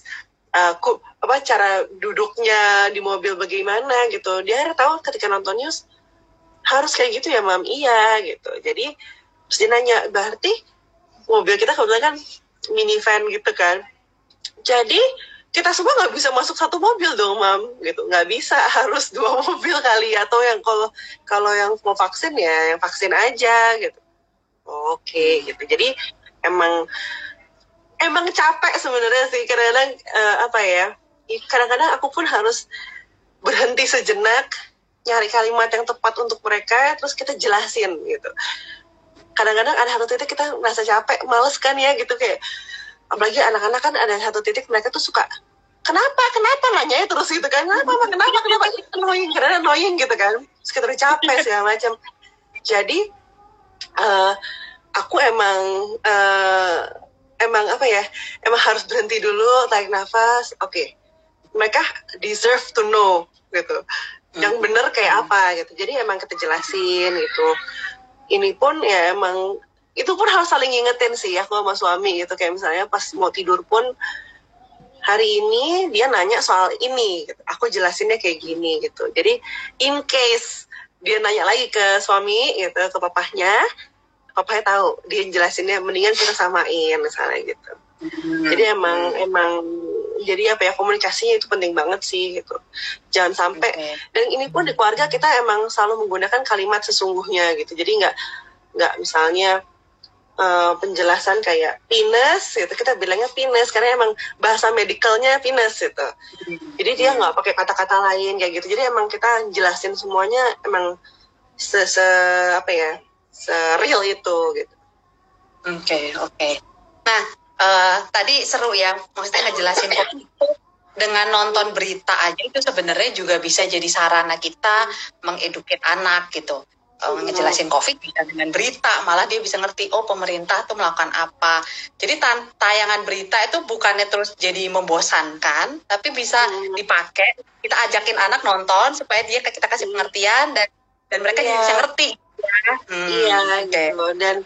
uh, apa cara duduknya di mobil bagaimana gitu. Dia tahu ketika nonton news harus kayak gitu ya mam. Iya gitu. Jadi terus dia nanya berarti mobil kita kebetulan kan minivan gitu kan? Jadi kita semua nggak bisa masuk satu mobil dong mam. Gitu. Nggak bisa harus dua mobil kali. Atau yang kalau kalau yang mau vaksin ya yang vaksin aja gitu. Oke okay, gitu. Jadi emang emang capek sebenarnya sih. Kadang-kadang uh, apa ya kadang-kadang aku pun harus berhenti sejenak nyari kalimat yang tepat untuk mereka terus kita jelasin gitu. Kadang-kadang ada satu titik kita merasa capek males kan ya gitu kayak apalagi anak-anak kan ada satu titik mereka tuh suka kenapa? Kenapa nanya terus? gitu kan. Kenapa kenapa? Kenapa? Annoying karena annoying gitu kan. Sekitar capek segala macam. Jadi uh, aku emang uh, emang apa ya emang harus berhenti dulu tarik nafas oke okay. mereka deserve to know gitu yang hmm. bener kayak apa gitu jadi emang kita jelasin gitu ini pun ya emang itu pun harus saling ingetin sih aku sama suami gitu kayak misalnya pas mau tidur pun hari ini dia nanya soal ini gitu. aku jelasinnya kayak gini gitu jadi in case dia nanya lagi ke suami gitu ke papahnya papahnya tahu dia jelasinnya mendingan kita samain misalnya gitu. Hmm. jadi emang emang jadi apa ya komunikasinya itu penting banget sih gitu. Jangan sampai okay. dan ini pun di keluarga kita emang selalu menggunakan kalimat sesungguhnya gitu. Jadi nggak nggak misalnya uh, penjelasan kayak pinus gitu. Kita bilangnya pinus karena emang bahasa medicalnya pinus gitu. Jadi dia nggak pakai kata-kata lain kayak gitu. Jadi emang kita jelasin semuanya emang se, -se apa ya se real itu gitu oke okay, oke okay. nah uh, tadi seru ya maksudnya ngejelasin kok dengan nonton berita aja itu sebenarnya juga bisa jadi sarana kita mengeduket anak gitu uh, ngejelasin covid bisa dengan berita malah dia bisa ngerti oh pemerintah tuh melakukan apa jadi tayangan berita itu bukannya terus jadi membosankan tapi bisa hmm. dipakai kita ajakin anak nonton supaya dia kita kasih pengertian dan dan mereka yeah. bisa ngerti. Hmm, iya okay. gitu. dan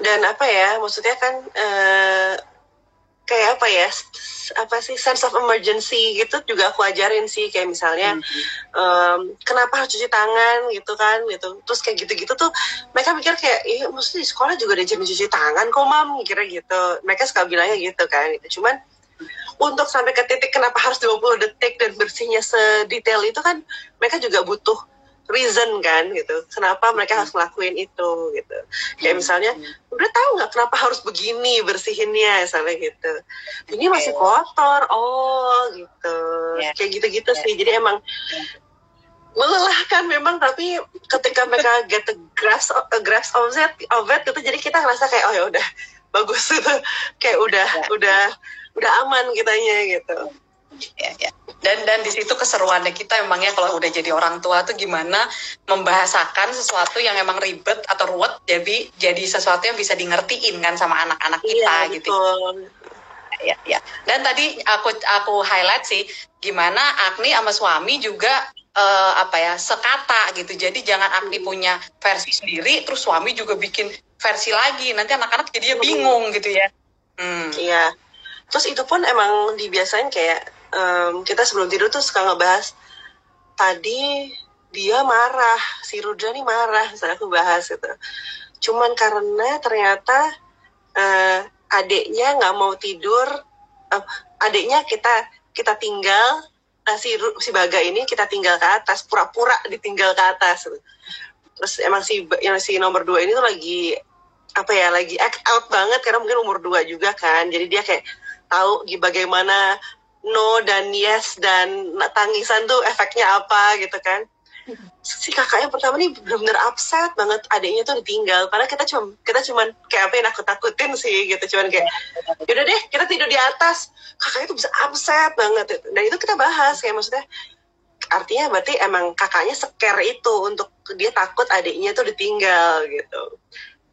dan apa ya maksudnya kan uh, kayak apa ya apa sih sense of emergency gitu juga aku ajarin sih. Kayak misalnya mm-hmm. um, kenapa harus cuci tangan gitu kan gitu. Terus kayak gitu-gitu tuh mereka mikir kayak iya maksudnya di sekolah juga ada jam cuci tangan kok mam? Kira gitu. Mereka suka bilangnya gitu kan gitu. Cuman untuk sampai ke titik kenapa harus 20 detik dan bersihnya sedetail itu kan mereka juga butuh reason kan gitu. Kenapa mereka harus ngelakuin itu gitu. Kayak hmm. misalnya udah tahu nggak kenapa harus begini bersihinnya? misalnya gitu. Ini masih kotor oh gitu. Yeah. kayak gitu-gitu yeah. sih. Jadi emang melelahkan memang tapi ketika mereka get the grasp a grasp of it of it gitu jadi kita ngerasa kayak oh ya udah bagus. Gitu kayak udah yeah. udah udah aman kitanya gitu ya ya. Dan dan di situ keseruannya kita emangnya kalau udah jadi orang tua tuh gimana membahasakan sesuatu yang emang ribet atau ruwet jadi jadi sesuatu yang bisa di ngertiin kan sama anak-anak iya, kita iya, gitu ya ya. Dan tadi aku aku highlight sih gimana Agni sama suami juga uh, apa ya sekata gitu. Jadi jangan Agni punya versi sendiri terus suami juga bikin versi lagi. Nanti anak-anak jadi bingung gitu ya. Hmm. iya. Terus itu pun emang dibiasain kayak um, kita sebelum tidur tuh suka ngebahas tadi dia marah si Rudra nih marah misalnya aku bahas gitu cuman karena ternyata uh, adiknya nggak mau tidur uh, adiknya kita kita tinggal uh, si si Baga ini kita tinggal ke atas pura-pura ditinggal ke atas gitu. terus emang si yang si nomor dua ini tuh lagi apa ya lagi act out banget karena mungkin umur dua juga kan jadi dia kayak tahu bagaimana no dan yes dan tangisan tuh efeknya apa gitu kan. Si kakaknya pertama nih benar-benar upset banget adiknya tuh ditinggal. Karena kita cuma kita cuma kayak apa yang aku takutin sih gitu. Cuman kayak yaudah deh kita tidur di atas. Kakaknya tuh bisa upset banget dan itu kita bahas kayak maksudnya artinya berarti emang kakaknya scare itu untuk dia takut adiknya tuh ditinggal gitu.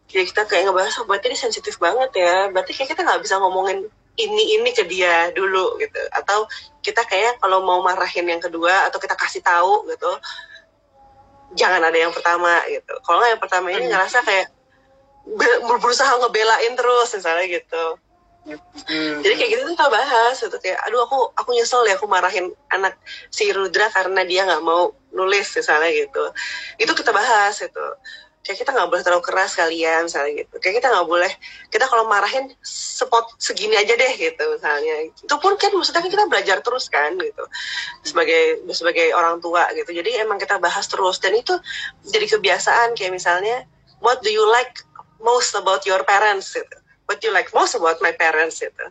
Jadi kita kayak ngebahas oh, berarti dia sensitif banget ya. Berarti kayak kita nggak bisa ngomongin ini ini ke dia dulu gitu. Atau kita kayak kalau mau marahin yang kedua atau kita kasih tahu gitu jangan ada yang pertama gitu. Kalau nggak yang pertama ini Hmm. ngerasa kayak be- berusaha ngebelain terus misalnya gitu. Hmm. jadi kayak gitu tuh kita bahas gitu. Kayak aduh aku aku nyesel ya aku marahin anak si Rudra karena dia nggak mau nulis misalnya gitu. Itu kita bahas gitu kayak kita nggak boleh terlalu keras kalian misalnya gitu. Kayak kita nggak boleh kita kalau marahin spot segini aja deh gitu misalnya. Itu pun kan maksudnya kan kita belajar terus kan gitu. Sebagai sebagai orang tua gitu. Jadi emang kita bahas terus. Dan itu jadi kebiasaan kayak misalnya what do you like most about your parents gitu. What do you like most about my parents gitu.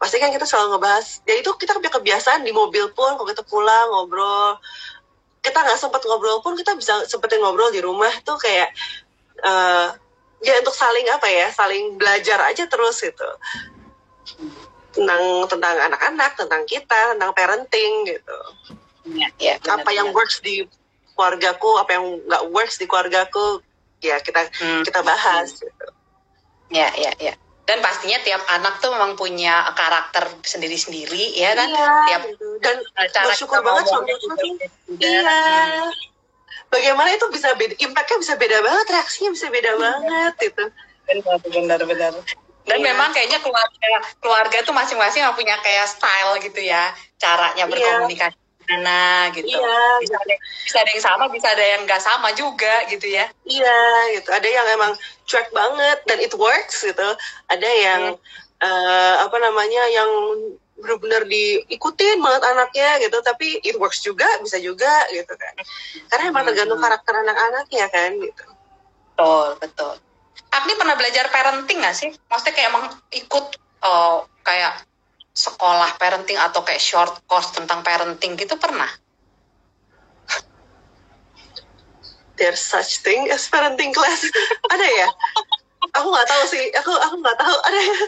Pasti kan kita selalu ngebahas. Ya itu kita kebiasaan di mobil pun kalau kita pulang ngobrol kita nggak sempat ngobrol pun kita bisa sempetin ngobrol di rumah tuh kayak eh ya untuk saling apa ya saling belajar aja terus gitu tentang tentang anak-anak tentang kita tentang parenting gitu Ya, ya, benar, apa yang benar. works di keluargaku apa yang nggak works di keluargaku ya kita Hmm. kita bahas gitu. Ya, ya, ya. Dan pastinya tiap anak tuh memang punya karakter sendiri-sendiri, ya kan? Iya, Tiap gitu. dan cara bersyukur kita banget beda. iya Hmm. bagaimana itu bisa beda impactnya bisa beda banget reaksinya bisa beda banget gitu Benar, benar. Dan Iya. memang kayaknya keluarga keluarga tuh masing-masing punya kayak style gitu ya, caranya Iya. Gimana gitu. Iya, Bisa ada, bisa ada yang sama, bisa ada yang nggak sama juga gitu ya. iya gitu ada yang emang cuek banget dan it works gitu ada yang eh, apa namanya yang benar-benar diikutin banget anaknya gitu tapi it works juga bisa juga gitu kan karena emang tergantung Hmm. karakter anak-anaknya kan gitu Betul, betul. Agni pernah belajar parenting nggak sih? Maksudnya kayak emang ikut eh, kayak sekolah parenting atau kayak short course tentang parenting gitu pernah? there's such thing as parenting class. Ada ya? Aku nggak tahu sih. Aku aku nggak tahu. Ada ya?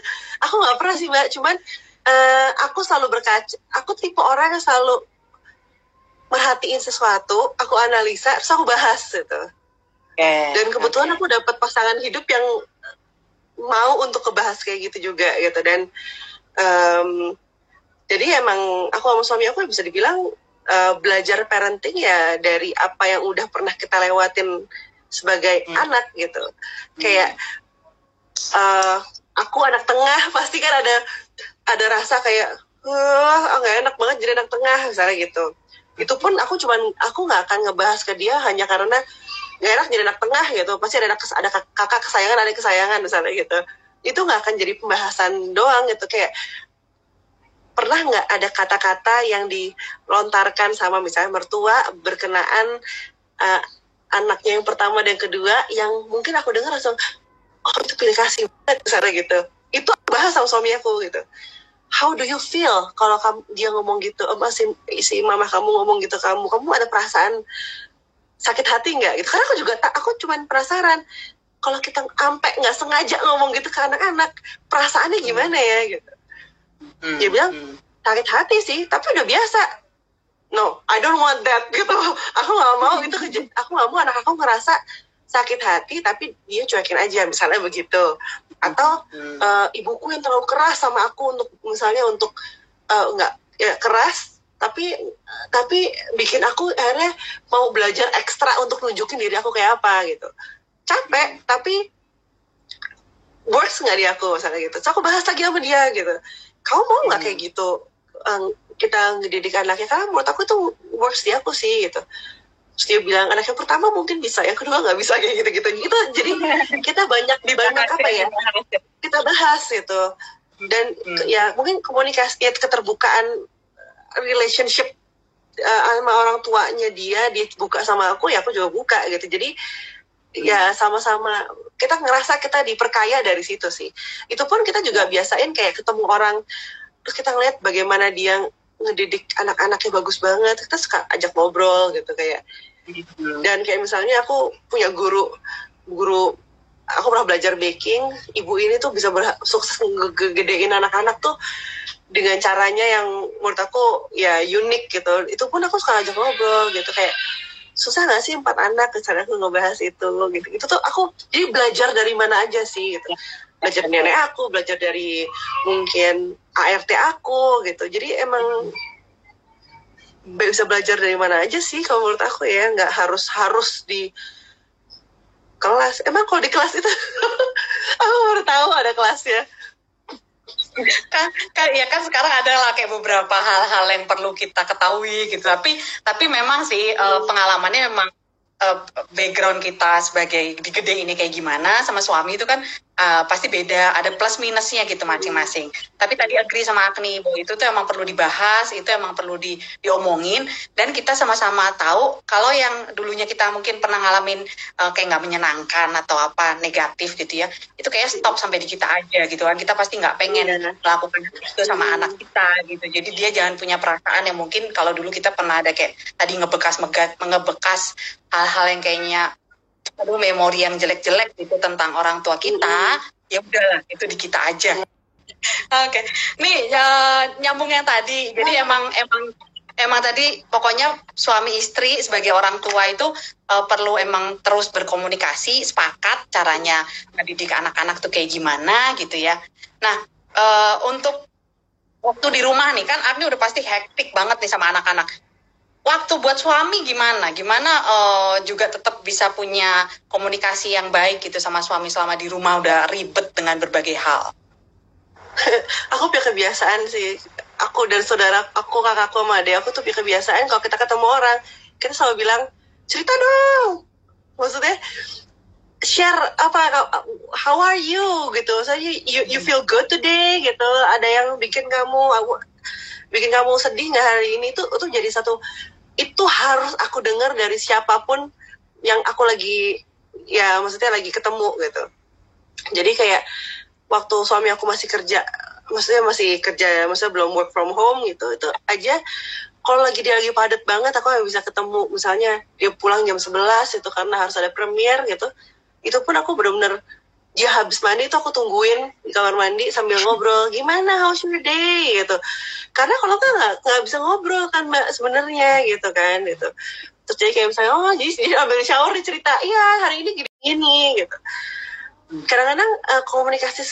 Aku nggak pernah sih mbak. Cuman eh, aku selalu berkaca aku tipe orang yang selalu merhatiin sesuatu aku analisa terus aku bahas gitu. Dan kebetulan aku dapat pasangan hidup yang mau untuk kebahas kayak gitu juga gitu. Dan em, jadi emang aku sama suami aku bisa dibilang eh, belajar parenting ya dari apa yang udah pernah kita lewatin sebagai Hmm. anak gitu. Kayak eh, aku anak tengah pasti kan ada ada rasa kayak wah nggak enak banget jadi anak tengah misalnya gitu. Itu pun aku cuman aku nggak akan ngebahas ke dia hanya karena nggak enak jadi anak tengah gitu. Pasti ada anak ada kak- kakak kesayangan ada kesayangan misalnya gitu itu nggak akan jadi pembahasan doang gitu. Kayak pernah nggak ada kata-kata yang dilontarkan sama misalnya mertua berkenaan eh, anaknya yang pertama dan kedua yang mungkin aku dengar langsung oh itu pilih kasih banget misalnya gitu. Itu bahas sama suami aku gitu. How do you feel kalau kamu dia ngomong gitu? Oh, si, si mama kamu ngomong gitu kamu? Kamu ada perasaan sakit hati nggak? Gitu. Karena aku juga tak aku cuman penasaran kalau kita ampe nggak sengaja ngomong gitu ke anak-anak perasaannya gimana ya gitu. Hmm, dia bilang, hmm. sakit hati sih tapi udah biasa. No I don't want that gitu. Aku nggak mau itu keje- aku nggak mau anak aku ngerasa sakit hati tapi dia cuekin aja misalnya begitu. Atau Hmm. eh, ibuku yang terlalu keras sama aku untuk misalnya untuk eh, nggak ya keras tapi tapi bikin aku akhirnya mau belajar ekstra untuk nunjukin diri aku kayak apa gitu capek tapi works nggak di aku misalnya gitu. So aku bahas lagi sama dia gitu. Kamu mau nggak Hmm. kayak gitu? Em, kita ngedidik anaknya karena menurut aku itu works di aku sih gitu. Terus dia bilang anak yang pertama mungkin bisa yang kedua nggak bisa kayak gitu gitu itu jadi kita banyak banyak apa ya kita bahas. gitu. Dan Hmm. ya mungkin komunikasi ya, keterbukaan relationship uh, sama orang tuanya dia dia buka sama aku ya aku juga buka gitu. Jadi ya sama-sama. Kita ngerasa kita diperkaya dari situ sih. Itu pun kita juga biasain kayak ketemu orang terus kita ngeliat bagaimana dia ngedidik anak-anaknya bagus banget. Kita suka ajak ngobrol gitu kayak. Hmm. dan kayak misalnya aku punya guru guru aku pernah belajar baking. Ibu ini tuh bisa sukses ngegedein anak-anak tuh dengan caranya yang menurut aku ya unik gitu. Itu pun aku suka ajak ngobrol gitu kayak susah gak sih empat anak misalnya aku ngebahas itu gitu. Itu tuh aku jadi belajar dari mana aja sih gitu. Belajar dari nenek aku belajar dari mungkin ART aku gitu. Jadi emang bisa belajar dari mana aja sih kalau menurut aku ya nggak harus harus di kelas. Emang kalau di kelas itu aku baru tahu ada kelasnya kan, kan ya kan sekarang ada lah kayak beberapa hal-hal yang perlu kita ketahui gitu. Tapi tapi memang sih uh, pengalamannya memang uh, background kita sebagai di gede ini kayak gimana sama suami itu kan uh, pasti beda ada plus minusnya gitu masing-masing. Tapi tadi agree sama Agni bahwa itu tuh emang perlu dibahas itu emang perlu di, diomongin dan kita sama-sama tahu kalau yang dulunya kita mungkin pernah ngalamin uh, kayak nggak menyenangkan atau apa negatif gitu ya itu kayak stop sampai di kita aja gitu kan. Kita pasti nggak pengen iya. melakukan itu sama anak kita gitu. Jadi dia jangan punya perasaan yang mungkin kalau dulu kita pernah ada kayak tadi ngebekas ngebekas hal-hal yang kayaknya aduh memori yang jelek-jelek gitu tentang orang tua kita ya udahlah itu di kita aja. Oke okay. nih ya, nyambung yang tadi. Jadi emang emang emang tadi pokoknya suami istri sebagai orang tua itu uh, perlu emang terus berkomunikasi sepakat caranya mendidik anak-anak tuh kayak gimana gitu ya. Nah uh, untuk waktu di rumah nih kan Agni udah pasti hektik banget nih sama anak-anak waktu buat suami gimana? Gimana uh, juga tetap bisa punya komunikasi yang baik gitu sama suami selama di rumah udah ribet dengan berbagai hal? aku punya kebiasaan sih. Aku dan saudara aku, kakakku sama adek aku tuh punya kebiasaan kalau kita ketemu orang, kita selalu bilang, cerita dong. Maksudnya, share apa how are you gitu saya you you feel good today gitu ada yang bikin kamu bikin kamu sedih nggak hari ini tuh itu jadi satu itu harus aku dengar dari siapa pun yang aku lagi ya maksudnya lagi ketemu gitu. Jadi kayak waktu suami aku masih kerja maksudnya masih kerja maksudnya belum work from home gitu itu aja kalau lagi dia lagi padat banget aku nggak bisa ketemu. Misalnya dia pulang jam 11 itu karena harus ada premier gitu. Itu pun aku benar-benar dia habis mandi itu aku tungguin di kamar mandi sambil ngobrol gimana? How's your day? gitu. Karena kalau kan nggak nggak bisa ngobrol kan mbak sebenarnya gitu kan gitu. Terus jadi kayak misalnya oh jadi dia ambil shower dia cerita iya hari ini gini gini gitu. Kadang-kadang uh, komunikasi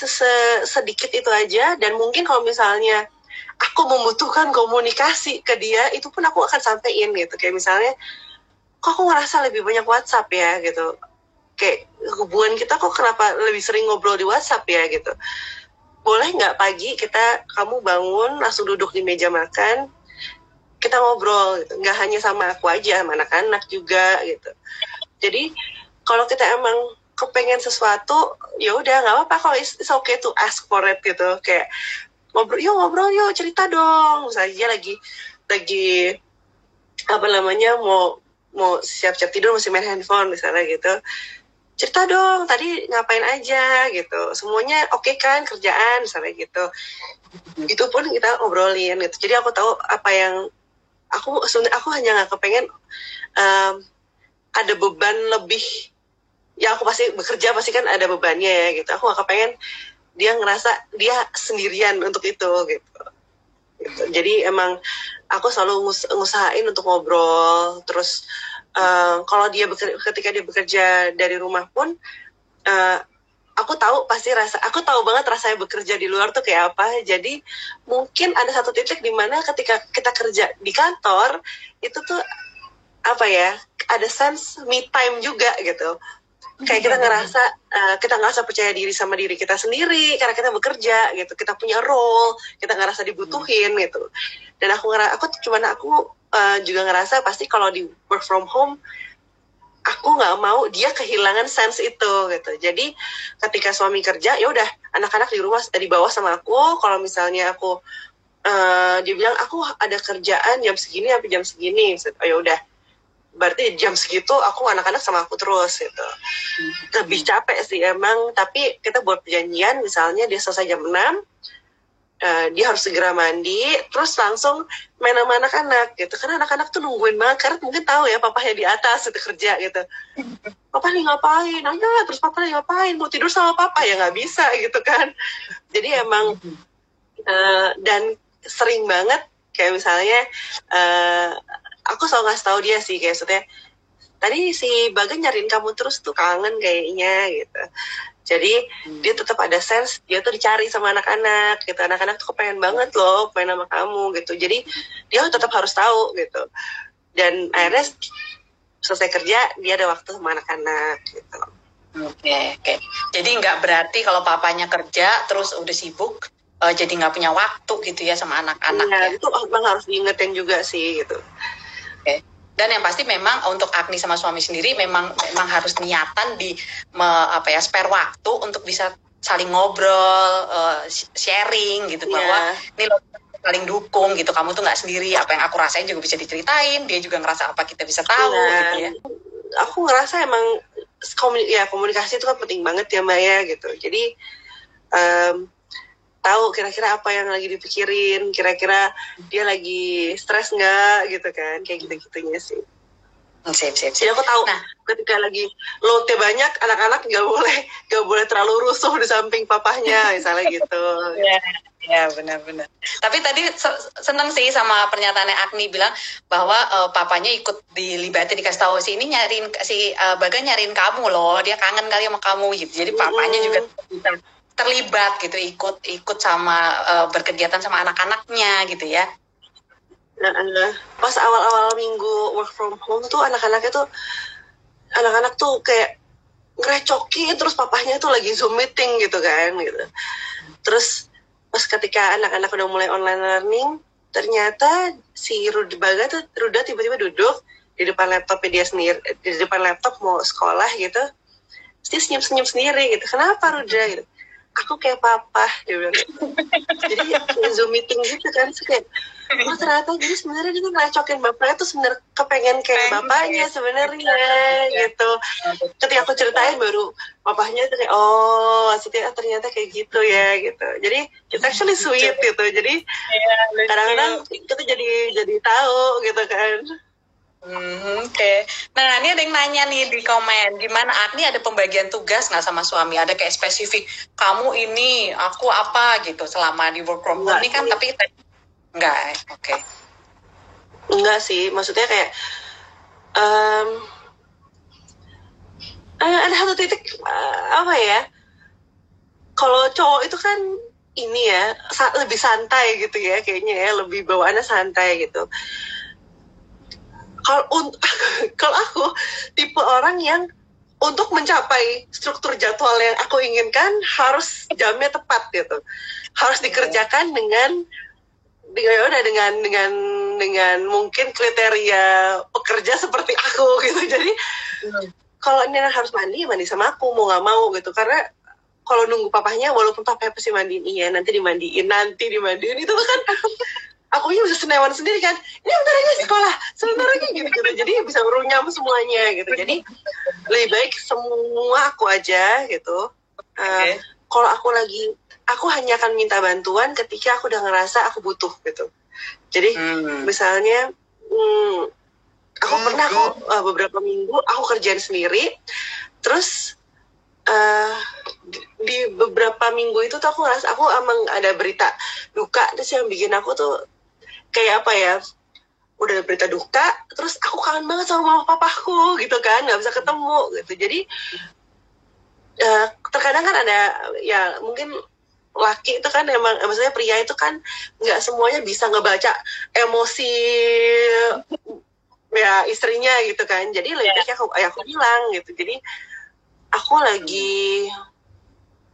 sedikit itu aja dan mungkin kalau misalnya aku membutuhkan komunikasi ke dia itu pun aku akan sampaikan gitu. Kayak misalnya kok aku ngerasa lebih banyak WhatsApp ya? gitu kayak hubungan kita kok kenapa lebih sering ngobrol di WhatsApp ya gitu. Boleh nggak pagi kita kamu bangun langsung duduk di meja makan kita ngobrol nggak hanya sama aku aja sama anak-anak juga gitu. Jadi kalau kita emang kepengen sesuatu ya udah nggak apa-apa kalau it's, it's okay to ask for it gitu. Kayak ngobrol yuk ngobrol yuk cerita dong. Misalnya lagi lagi apa namanya mau mau siap-siap tidur masih main handphone misalnya gitu cerita dong tadi ngapain aja gitu. Semuanya oke okay kan kerjaan misalnya gitu. Itu pun kita ngobrolin gitu. Jadi aku tahu apa yang aku aku hanya nggak kepengen um, ada beban lebih. Ya aku pasti bekerja pasti kan ada bebannya ya gitu. Aku gak kepengen dia ngerasa dia sendirian untuk itu gitu, gitu. jadi emang aku selalu ngus ngusahain untuk ngobrol terus uh, kalau dia bekerja, ketika dia bekerja dari rumah pun uh, aku tahu pasti rasa aku tahu banget rasanya bekerja di luar tuh kayak apa. Jadi mungkin ada satu titik di mana ketika kita kerja di kantor itu tuh apa ya ada sense me time juga gitu kayak kita ngerasa uh, kita ngerasa percaya diri sama diri kita sendiri karena kita bekerja gitu. Kita punya role kita ngerasa dibutuhin gitu. Dan aku ngerasa aku cuman aku uh, juga ngerasa pasti kalau di work from home aku nggak mau dia kehilangan sense itu gitu. Jadi ketika suami kerja ya udah anak-anak di rumah di bawah sama aku. Kalau misalnya aku uh, dia bilang aku ada kerjaan jam segini sampai jam segini. Oh ya udah berarti jam segitu aku anak-anak sama aku terus gitu. Lebih capek sih emang tapi kita buat perjanjian misalnya dia selesai jam 6 uh, eh, dia harus segera mandi terus langsung main sama anak-anak gitu. Karena anak-anak tuh nungguin banget karena mungkin tahu ya papanya di atas itu kerja gitu. Papa nih ngapain? Ya terus papa nih ngapain? Mau tidur sama papa? Ya nggak bisa gitu kan. Jadi emang uh, dan sering banget kayak misalnya uh, aku selalu ngasih tahu dia sih kayak maksudnya tadi si Baga nyariin kamu terus tuh kangen kayaknya gitu. Jadi dia tetap ada sense dia tuh dicari sama anak-anak gitu. Anak-anak tuh pengen banget loh pengen sama kamu gitu. Jadi dia tetap harus tahu gitu. Dan akhirnya selesai kerja dia ada waktu sama anak-anak gitu. Oke, oke. Jadi nggak berarti kalau papanya kerja terus udah sibuk, uh, jadi nggak punya waktu gitu ya sama anak-anak Iya, ya. itu memang harus diingetin juga sih gitu Oke. Dan yang pasti memang untuk Agni sama suami sendiri memang memang harus niatan di me- apa ya spare waktu untuk bisa saling ngobrol, uh, sh- sharing gitu Iya. bahwa ini lo saling dukung gitu. Kamu tuh nggak sendiri. Apa yang aku rasain juga bisa diceritain. Dia juga ngerasa apa kita bisa tahu Iya. gitu ya. aku ngerasa emang komuni- ya komunikasi itu kan penting banget ya mbak ya gitu jadi em, tahu kira-kira apa yang lagi dipikirin kira-kira dia lagi stres nggak gitu kan kayak gitu-gitunya sih Sip, sip, sip. jadi aku tahu Nah. ketika lagi loadnya banyak anak-anak nggak boleh nggak boleh terlalu rusuh di samping papahnya misalnya gitu Iya, iya benar-benar. Tapi tadi se- seneng sih sama pernyataannya Agni bilang bahwa eh, papanya ikut dilibatin dikasih tahu si ini nyariin si eh, Baga nyariin kamu loh, dia kangen kali sama kamu gitu. Jadi papanya Mm-mm. juga terlibat gitu, ikut ikut sama eh, berkegiatan sama anak-anaknya gitu ya. Eh, pas awal-awal minggu work from home tuh anak-anaknya tuh anak-anak tuh kayak ngerecokin terus papahnya tuh lagi zoom meeting gitu kan gitu. Terus pas ketika anak-anak udah mulai online learning, ternyata si Ruda Baga tuh Ruda tiba-tiba duduk di depan laptopnya dia sendiri, di depan laptop mau sekolah gitu. Terus dia senyum-senyum sendiri gitu. Kenapa Ruda gitu? Aku kayak papa dia bilang. Jadi kayak zoom meeting gitu kan, Terus kayak oh ternyata jadi sebenarnya dia tuh ngelecokin bapaknya tuh sebenarnya kepengen kayak bapaknya sebenarnya Iya. gitu. Ketika aku ceritain baru bapaknya tuh kayak oh maksudnya ternyata kayak gitu ya gitu. Jadi it's actually sweet gitu. Jadi kadang-kadang kita jadi jadi tahu gitu kan Hmm, Oke. Nah, ini ada yang nanya nih di komen, gimana Agni ada pembagian tugas nggak sama suami? Ada kayak spesifik, kamu ini, aku apa gitu selama di work from home Nggak ini kan, sih. tapi enggak, eh, oke. enggak sih maksudnya kayak eh, ada satu titik eh, apa ya kalau cowok itu kan ini ya sa- lebih santai gitu ya kayaknya ya lebih bawaannya santai gitu kalau kalau aku tipe orang yang untuk mencapai struktur jadwal yang aku inginkan harus jamnya tepat gitu. Harus dikerjakan dengan dengan ya udah dengan dengan dengan mungkin kriteria pekerja seperti aku gitu. Jadi kalau ini harus mandi mandi sama aku mau nggak mau gitu. Karena kalau nunggu papahnya walaupun papanya pasti mandiin iya nanti dimandiin nanti dimandiin itu kan aku bisa senewan sendiri kan. Ini bentar lagi sekolah. Sebentar lagi gitu gitu jadi bisa merunyam semuanya gitu. Jadi lebih baik semua aku aja gitu. Uh, Oke. kalau aku lagi aku hanya akan minta bantuan ketika aku udah ngerasa aku butuh gitu. Jadi Hmm. misalnya hmm, aku Hmm, pernah kok uh, beberapa minggu aku kerjaan sendiri. Terus uh, di, di beberapa minggu itu tuh aku ngerasa aku emang ada berita duka terus yang bikin aku tuh kayak apa ya udah ada berita duka terus aku kangen banget sama mama papaku gitu kan nggak bisa ketemu gitu. Jadi uh, terkadang kan ada ya mungkin laki itu kan emang eh, maksudnya pria itu kan nggak semuanya bisa ngebaca emosi ya istrinya gitu kan. Jadi lebih baik aku ya aku bilang gitu. Jadi aku lagi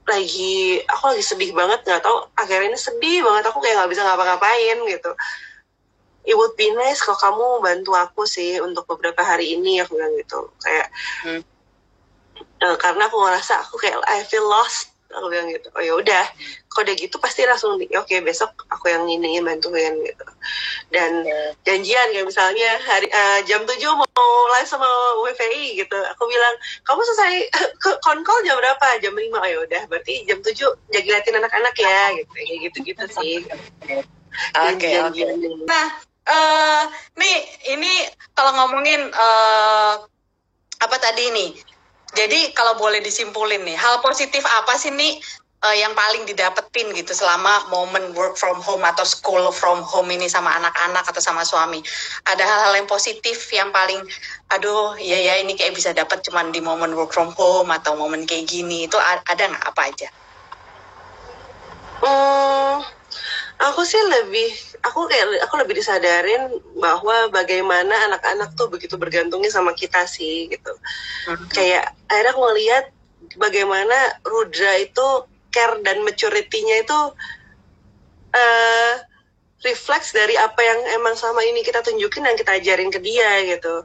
lagi aku lagi sedih banget nggak tahu akhirnya ini sedih banget aku kayak nggak bisa ngapa-ngapain gitu it would be nice kalau kamu bantu aku sih untuk beberapa hari ini aku bilang gitu. Kayak Hmm. eh, karena aku ngerasa aku kayak I feel lost aku bilang gitu. Oh ya udah. Kalau udah gitu pasti langsung di- oke besok aku yang ini bantuin gitu. Dan janjian kayak misalnya hari eh, jam 7 mau live sama WVI gitu. Aku bilang kamu selesai ke konkol jam berapa? Jam 5 oh ya udah. Berarti jam 7 jaga liatin anak-anak ya gitu. Gitu gitu sih. Oke, oke. Janjian. Nah, eh nih ini kalau ngomongin eh apa tadi nih? Jadi kalau boleh disimpulin nih, hal positif apa sih nih uh, yang paling didapetin gitu selama momen work from home atau school from home ini sama anak-anak atau sama suami? Ada hal-hal yang positif yang paling, aduh, ya ya ini kayak bisa dapat cuman di momen work from home atau momen kayak gini itu ada nggak apa aja? Hmm, aku sih lebih aku kayak aku lebih disadarin bahwa bagaimana anak-anak tuh begitu bergantungnya sama kita sih gitu hmm. kayak akhirnya aku ngeliat bagaimana Rudra itu care dan maturity-nya itu uh, refleks dari apa yang emang sama ini kita tunjukin dan kita ajarin ke dia gitu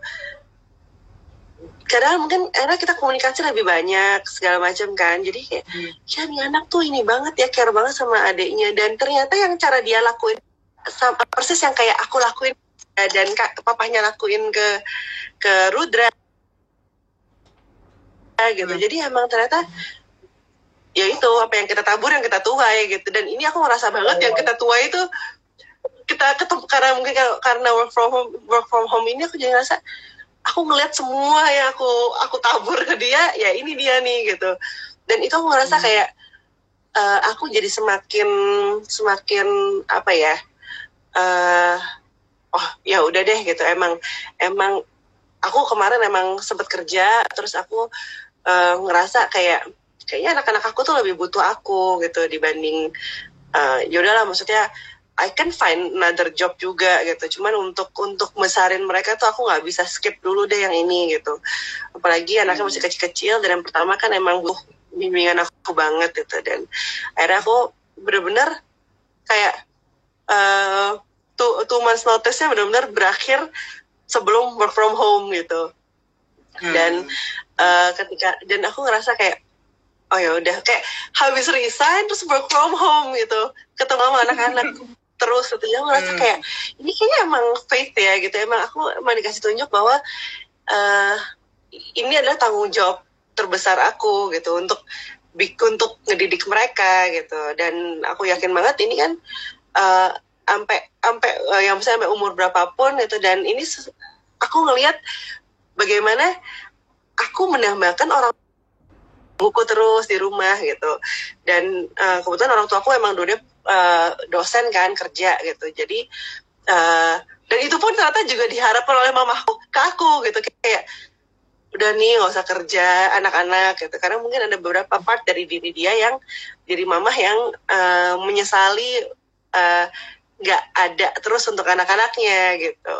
kadang mungkin enak kita komunikasi lebih banyak segala macam kan jadi kayak hmm. ya nih anak tuh ini banget ya care banget sama adiknya dan ternyata yang cara dia lakuin sama persis yang kayak aku lakuin dan kak papahnya lakuin ke ke Rudra gitu hmm. jadi emang ternyata ya itu apa yang kita tabur yang kita tuai gitu dan ini aku ngerasa banget oh. yang kita tuai itu kita ketemu karena mungkin karena work from home work from home ini aku jadi ngerasa aku ngeliat semua yang aku aku tabur ke dia ya ini dia nih gitu dan itu aku ngerasa hmm. kayak uh, aku jadi semakin semakin apa ya uh, oh ya udah deh gitu emang emang aku kemarin emang sempat kerja terus aku uh, ngerasa kayak kayaknya anak-anak aku tuh lebih butuh aku gitu dibanding uh, ya udahlah maksudnya I can find another job juga gitu. Cuman untuk untuk besarin mereka tuh aku nggak bisa skip dulu deh yang ini gitu. Apalagi anaknya masih kecil-kecil dan yang pertama kan emang butuh bimbingan aku banget gitu dan akhirnya aku bener-bener kayak uh, two, two months notice-nya bener-bener berakhir sebelum work from home gitu. Hmm. Dan uh, ketika dan aku ngerasa kayak oh ya udah kayak habis resign terus work from home gitu ketemu sama anak-anak terus gitu. Ya merasa hmm. kayak ini kayaknya emang faith ya gitu. Emang aku emang dikasih tunjuk bahwa uh, ini adalah tanggung jawab terbesar aku gitu untuk untuk ngedidik mereka gitu. Dan aku yakin banget ini kan uh, sampai sampai uh, yang misalnya sampai umur berapapun itu dan ini aku ngelihat bagaimana aku menambahkan orang buku terus di rumah gitu. Dan uh, kebetulan orang tua aku emang dulu uh, dosen kan kerja gitu. Jadi uh, dan itu pun ternyata juga diharapkan oleh mamaku ke aku gitu. Kayak udah nih nggak usah kerja anak-anak gitu. Karena mungkin ada beberapa part dari diri dia yang diri mamah yang uh, menyesali nggak uh, ada terus untuk anak-anaknya gitu.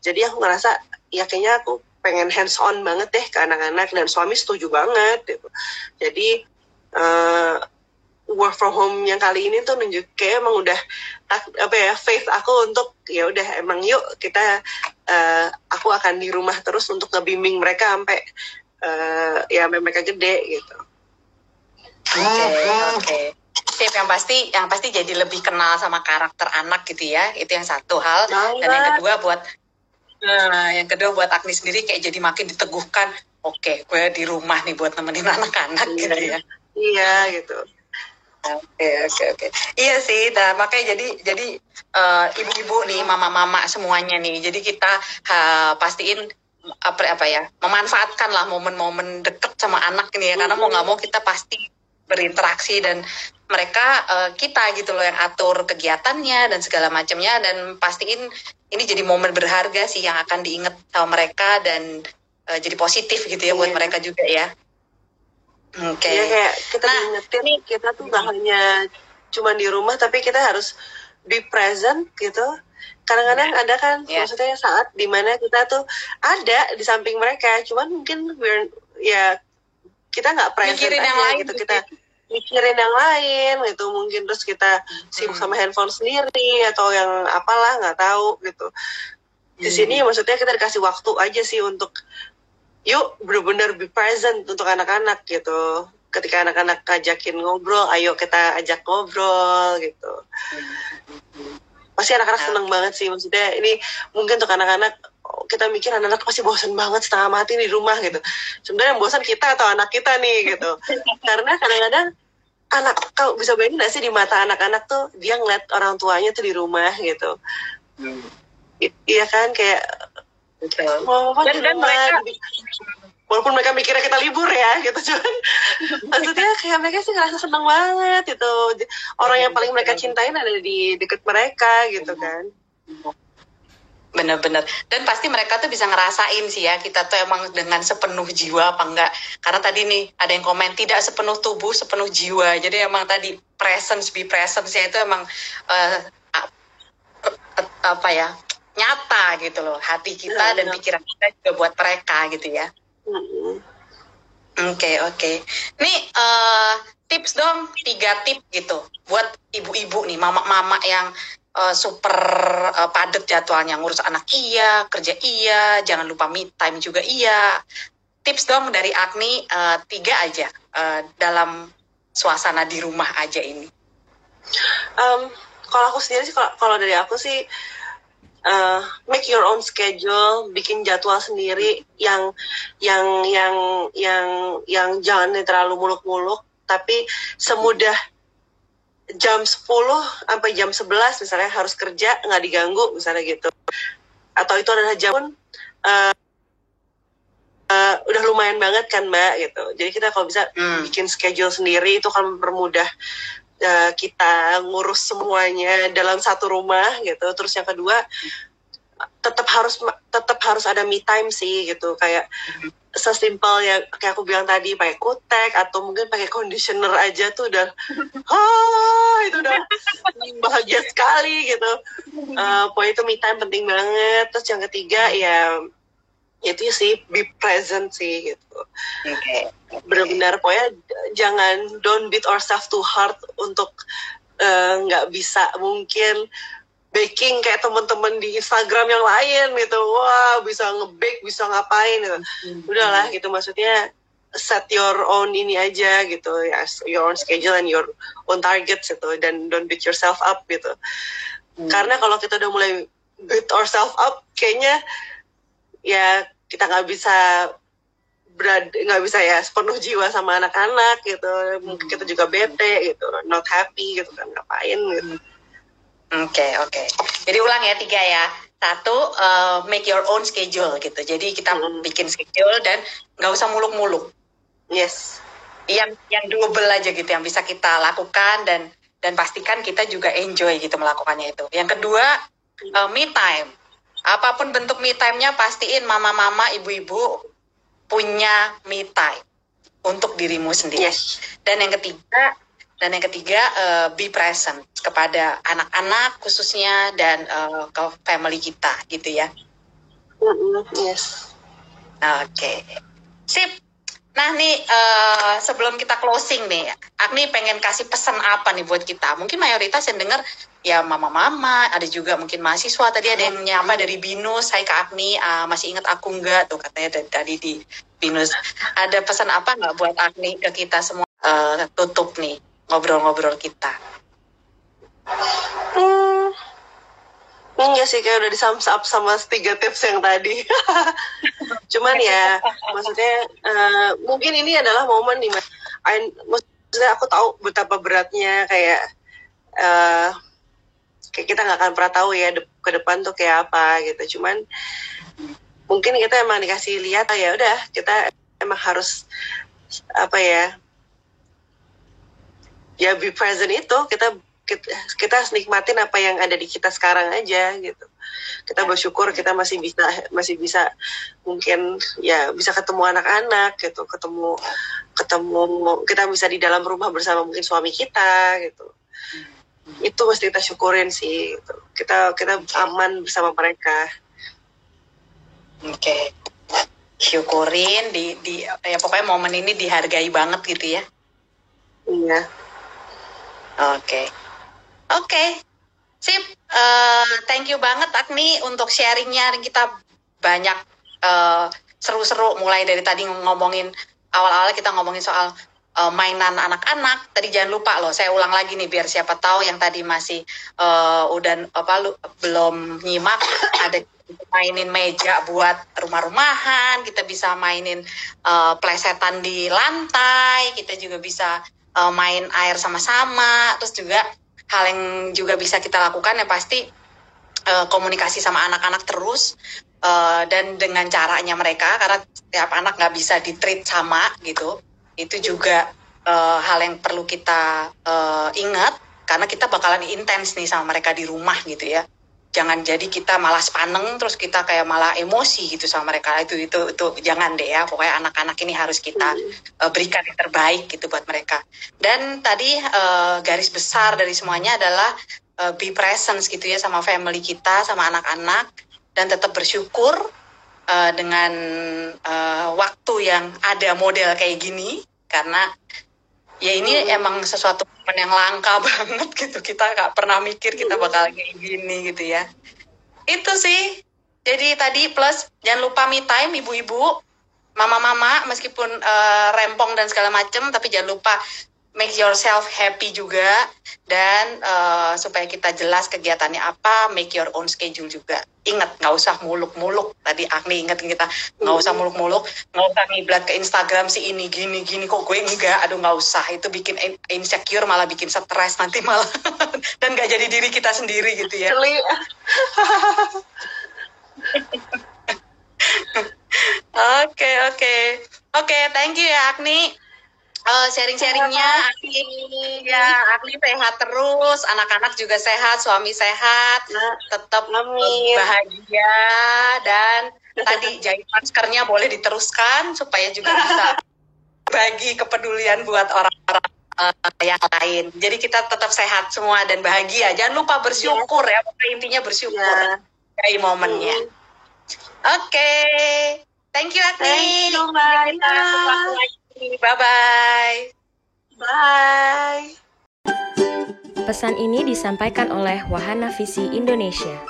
Jadi aku ngerasa ya kayaknya aku pengen hands on banget deh ke anak-anak dan suami setuju banget gitu jadi uh, work from home yang kali ini tuh nunjuk kayak emang udah apa ya faith aku untuk ya udah emang yuk kita uh, aku akan di rumah terus untuk ngebimbing mereka sampai uh, ya sampai mereka gede gitu. Oke okay, oke. Okay. Sip yang pasti yang pasti jadi lebih kenal sama karakter anak gitu ya itu yang satu hal dan yang kedua buat nah yang kedua buat Agni sendiri kayak jadi makin diteguhkan oke okay, gue di rumah nih buat nemenin anak-anak iya, gitu ya iya gitu Oke oke oke. Iya sih, nah, makanya jadi jadi uh, ibu-ibu nih, mama-mama semuanya nih. Jadi kita uh, pastiin apa apa ya, memanfaatkan lah momen-momen deket sama anak ini ya, karena mau nggak mau kita pasti berinteraksi dan mereka uh, kita gitu loh yang atur kegiatannya dan segala macamnya dan pastiin ini jadi momen berharga sih yang akan diingat sama mereka dan uh, jadi positif gitu ya yeah. buat iya. mereka juga ya. Oke. Okay. Ya kayak kita nah, ingetin nih kita tuh gak hanya cuma di rumah tapi kita harus be present gitu. Kadang-kadang ada kan yeah. maksudnya saat di mana kita tuh ada di samping mereka, cuman mungkin we're, ya kita nggak present aja yang lain gitu kita mikirin yang lain gitu. Mungkin terus kita sibuk sama handphone sendiri atau yang apalah nggak tahu gitu. Di sini maksudnya kita dikasih waktu aja sih untuk yuk benar-benar be present untuk anak-anak gitu. Ketika anak-anak ngajakin ngobrol ayo kita ajak ngobrol gitu. Pasti anak-anak seneng banget sih. Maksudnya ini mungkin untuk anak-anak kita mikir anak-anak pasti bosan banget setengah mati di rumah gitu. Sebenarnya yang bosan kita atau anak kita nih gitu. Karena kadang-kadang anak kau bisa bayangin gak sih di mata anak-anak tuh dia ngeliat orang tuanya tuh di rumah gitu. Hmm. iya kan kayak Betul. Oh, dan, dan mereka walaupun mereka mikirnya kita libur ya gitu cuman maksudnya kayak mereka sih ngerasa seneng banget gitu. Orang yang paling mereka cintain ada di deket mereka gitu kan Bener-bener. Dan pasti mereka tuh bisa ngerasain sih ya, kita tuh emang dengan sepenuh jiwa apa enggak. Karena tadi nih, ada yang komen, tidak sepenuh tubuh, sepenuh jiwa. Jadi emang tadi, presence, be presence ya itu emang, uh, apa ya, nyata gitu loh. Hati kita dan pikiran kita juga buat mereka gitu ya. Oke, okay, oke. Okay. Nih, uh, tips dong, tiga tip gitu. Buat ibu-ibu nih, mama-mama yang uh, super uh, padat jadwalnya ngurus anak iya kerja iya jangan lupa me time juga iya. Tips dong dari Agni uh, tiga aja uh, dalam suasana di rumah aja ini. Um, kalau aku sendiri sih kalau dari aku sih uh, make your own schedule, bikin jadwal sendiri yang yang yang yang yang jangan terlalu muluk-muluk, tapi semudah jam 10 sampai jam 11 misalnya harus kerja nggak diganggu misalnya gitu. Atau itu adalah jam pun uh, uh, udah lumayan banget kan mbak gitu. Jadi kita kalau bisa hmm. bikin schedule sendiri itu akan mempermudah uh, kita ngurus semuanya dalam satu rumah gitu. Terus yang kedua tetap harus tetap harus ada me time sih gitu. Kayak hmm sesimpel yang kayak aku bilang tadi pakai kutek atau mungkin pakai conditioner aja tuh udah ah itu udah bahagia sekali gitu. Uh, pokoknya itu me time penting banget. Terus yang ketiga ya itu sih be present sih gitu. Okay. benar-benar pokoknya jangan don't beat ourselves too hard untuk eh, nggak uh, bisa mungkin baking kayak teman-teman di Instagram yang lain gitu. Wah bisa ngebake bisa ngapain gitu. Hmm. udahlah gitu maksudnya set your own ini aja gitu. Ya your own schedule and your own targets gitu. Dan don't beat yourself up gitu. Hmm. karena kalau kita udah mulai beat ourselves up kayaknya ya kita nggak bisa berada nggak bisa ya sepenuh jiwa sama anak-anak gitu. Mungkin kita juga bete gitu not happy gitu kan ngapain gitu. Hmm Oke okay, oke. Okay. Jadi ulang ya tiga ya. Satu uh, make your own schedule gitu. Jadi kita hmm. bikin schedule dan nggak usah muluk-muluk. Yes. Yang yang double aja gitu yang bisa kita lakukan dan dan pastikan kita juga enjoy gitu melakukannya itu. Yang kedua uh, me time. Apa pun bentuk me time-nya pastiin mama-mama, ibu-ibu punya me time untuk dirimu sendiri. Yes. Dan yang ketiga dan yang ketiga uh, be present kepada anak-anak khususnya dan uh, ke family kita gitu ya. Yes. Oke. Okay. sip. Nah nih uh, sebelum kita closing nih Agni pengen kasih pesan apa nih buat kita? Mungkin mayoritas yang dengar ya mama-mama ada juga mungkin mahasiswa. Tadi ada yang nyapa dari binus. Hai Kak Agni. Uh, masih ingat aku enggak? Tuh katanya dari tadi di binus. Ada pesan apa nggak buat Agni ke kita semua? Uh, tutup nih ngobrol-ngobrol kita? Hmm, enggak sih kayak udah disams up sama tiga tips yang tadi. Cuman ya, maksudnya uh, mungkin ini adalah momen di mana, maksudnya aku tahu betapa beratnya kayak uh, kayak kita nggak akan pernah tahu ya de ke depan tuh kayak apa gitu. Cuman mungkin kita emang dikasih lihat ya udah kita emang harus apa ya ya be present itu. Kita kita, kita harus nikmatin apa yang ada di kita sekarang aja gitu. Kita bersyukur kita masih bisa masih bisa mungkin ya bisa ketemu anak-anak gitu. Ketemu ketemu kita bisa di dalam rumah bersama mungkin suami kita gitu. Itu mesti kita syukurin sih gitu. kita kita aman bersama mereka. Oke. Okay. syukurin di di ya pokoknya momen ini dihargai banget gitu ya. Iya Oke. Okay. Oke. Okay. Sip. Uh, thank you banget Agni untuk sharingnya. Kita banyak eh, seru-seru mulai dari tadi ngomongin awal-awal kita ngomongin soal uh, mainan anak-anak. Tadi jangan lupa loh, saya ulang lagi nih biar siapa tahu yang tadi masih uh, udah apa lu, belum nyimak ada mainin meja buat rumah-rumahan, kita bisa mainin uh, plesetan di lantai, kita juga bisa uh, main air sama-sama terus juga hal yang juga bisa kita lakukan ya pasti uh, komunikasi sama anak-anak terus uh, dan dengan caranya mereka karena setiap anak nggak bisa ditreat sama gitu. Itu juga uh, hal yang perlu kita uh, ingat karena kita bakalan intens nih sama mereka di rumah gitu ya jangan jadi kita malah paneng terus kita kayak malah emosi gitu sama mereka. Itu itu itu jangan deh ya. Pokoknya anak-anak ini harus kita uh, berikan yang terbaik gitu buat mereka. Dan tadi uh, garis besar dari semuanya adalah uh, be presence gitu ya sama family kita sama anak-anak. Dan tetap bersyukur uh, dengan uh, waktu yang ada model kayak gini. Karena ya ini hmm. emang sesuatu yang langka banget gitu. Kita nggak pernah mikir kita bakal kayak gini gitu ya. Itu sih. Jadi tadi plus jangan lupa me time ibu-ibu mama-mama meskipun uh, rempong dan segala macem tapi jangan lupa make yourself happy juga dan uh, supaya kita jelas kegiatannya apa make your own schedule juga. Ingat nggak usah muluk-muluk. Tadi Agni ingat kita nggak usah muluk-muluk. Nggak usah ngiblat ke Instagram si ini gini gini kok gue enggak? Aduh nggak usah. Itu bikin insecure malah bikin stres nanti malah. Dan nggak jadi diri kita sendiri gitu ya. Oke oke. Oke thank you ya Agni uh, sharing-sharingnya Akli ya Akli sehat terus anak-anak juga sehat suami sehat nah, tetap Amin. bahagia dan tadi jahit maskernya boleh diteruskan supaya juga bisa bagi kepedulian buat orang-orang uh, yang lain jadi kita tetap sehat semua dan bahagia jangan lupa bersyukur ya, ya. intinya bersyukur ya. dari momennya oke okay. thank you Akli thank you, Bye-bye. Bye. Pesan ini disampaikan oleh Wahana Visi Indonesia.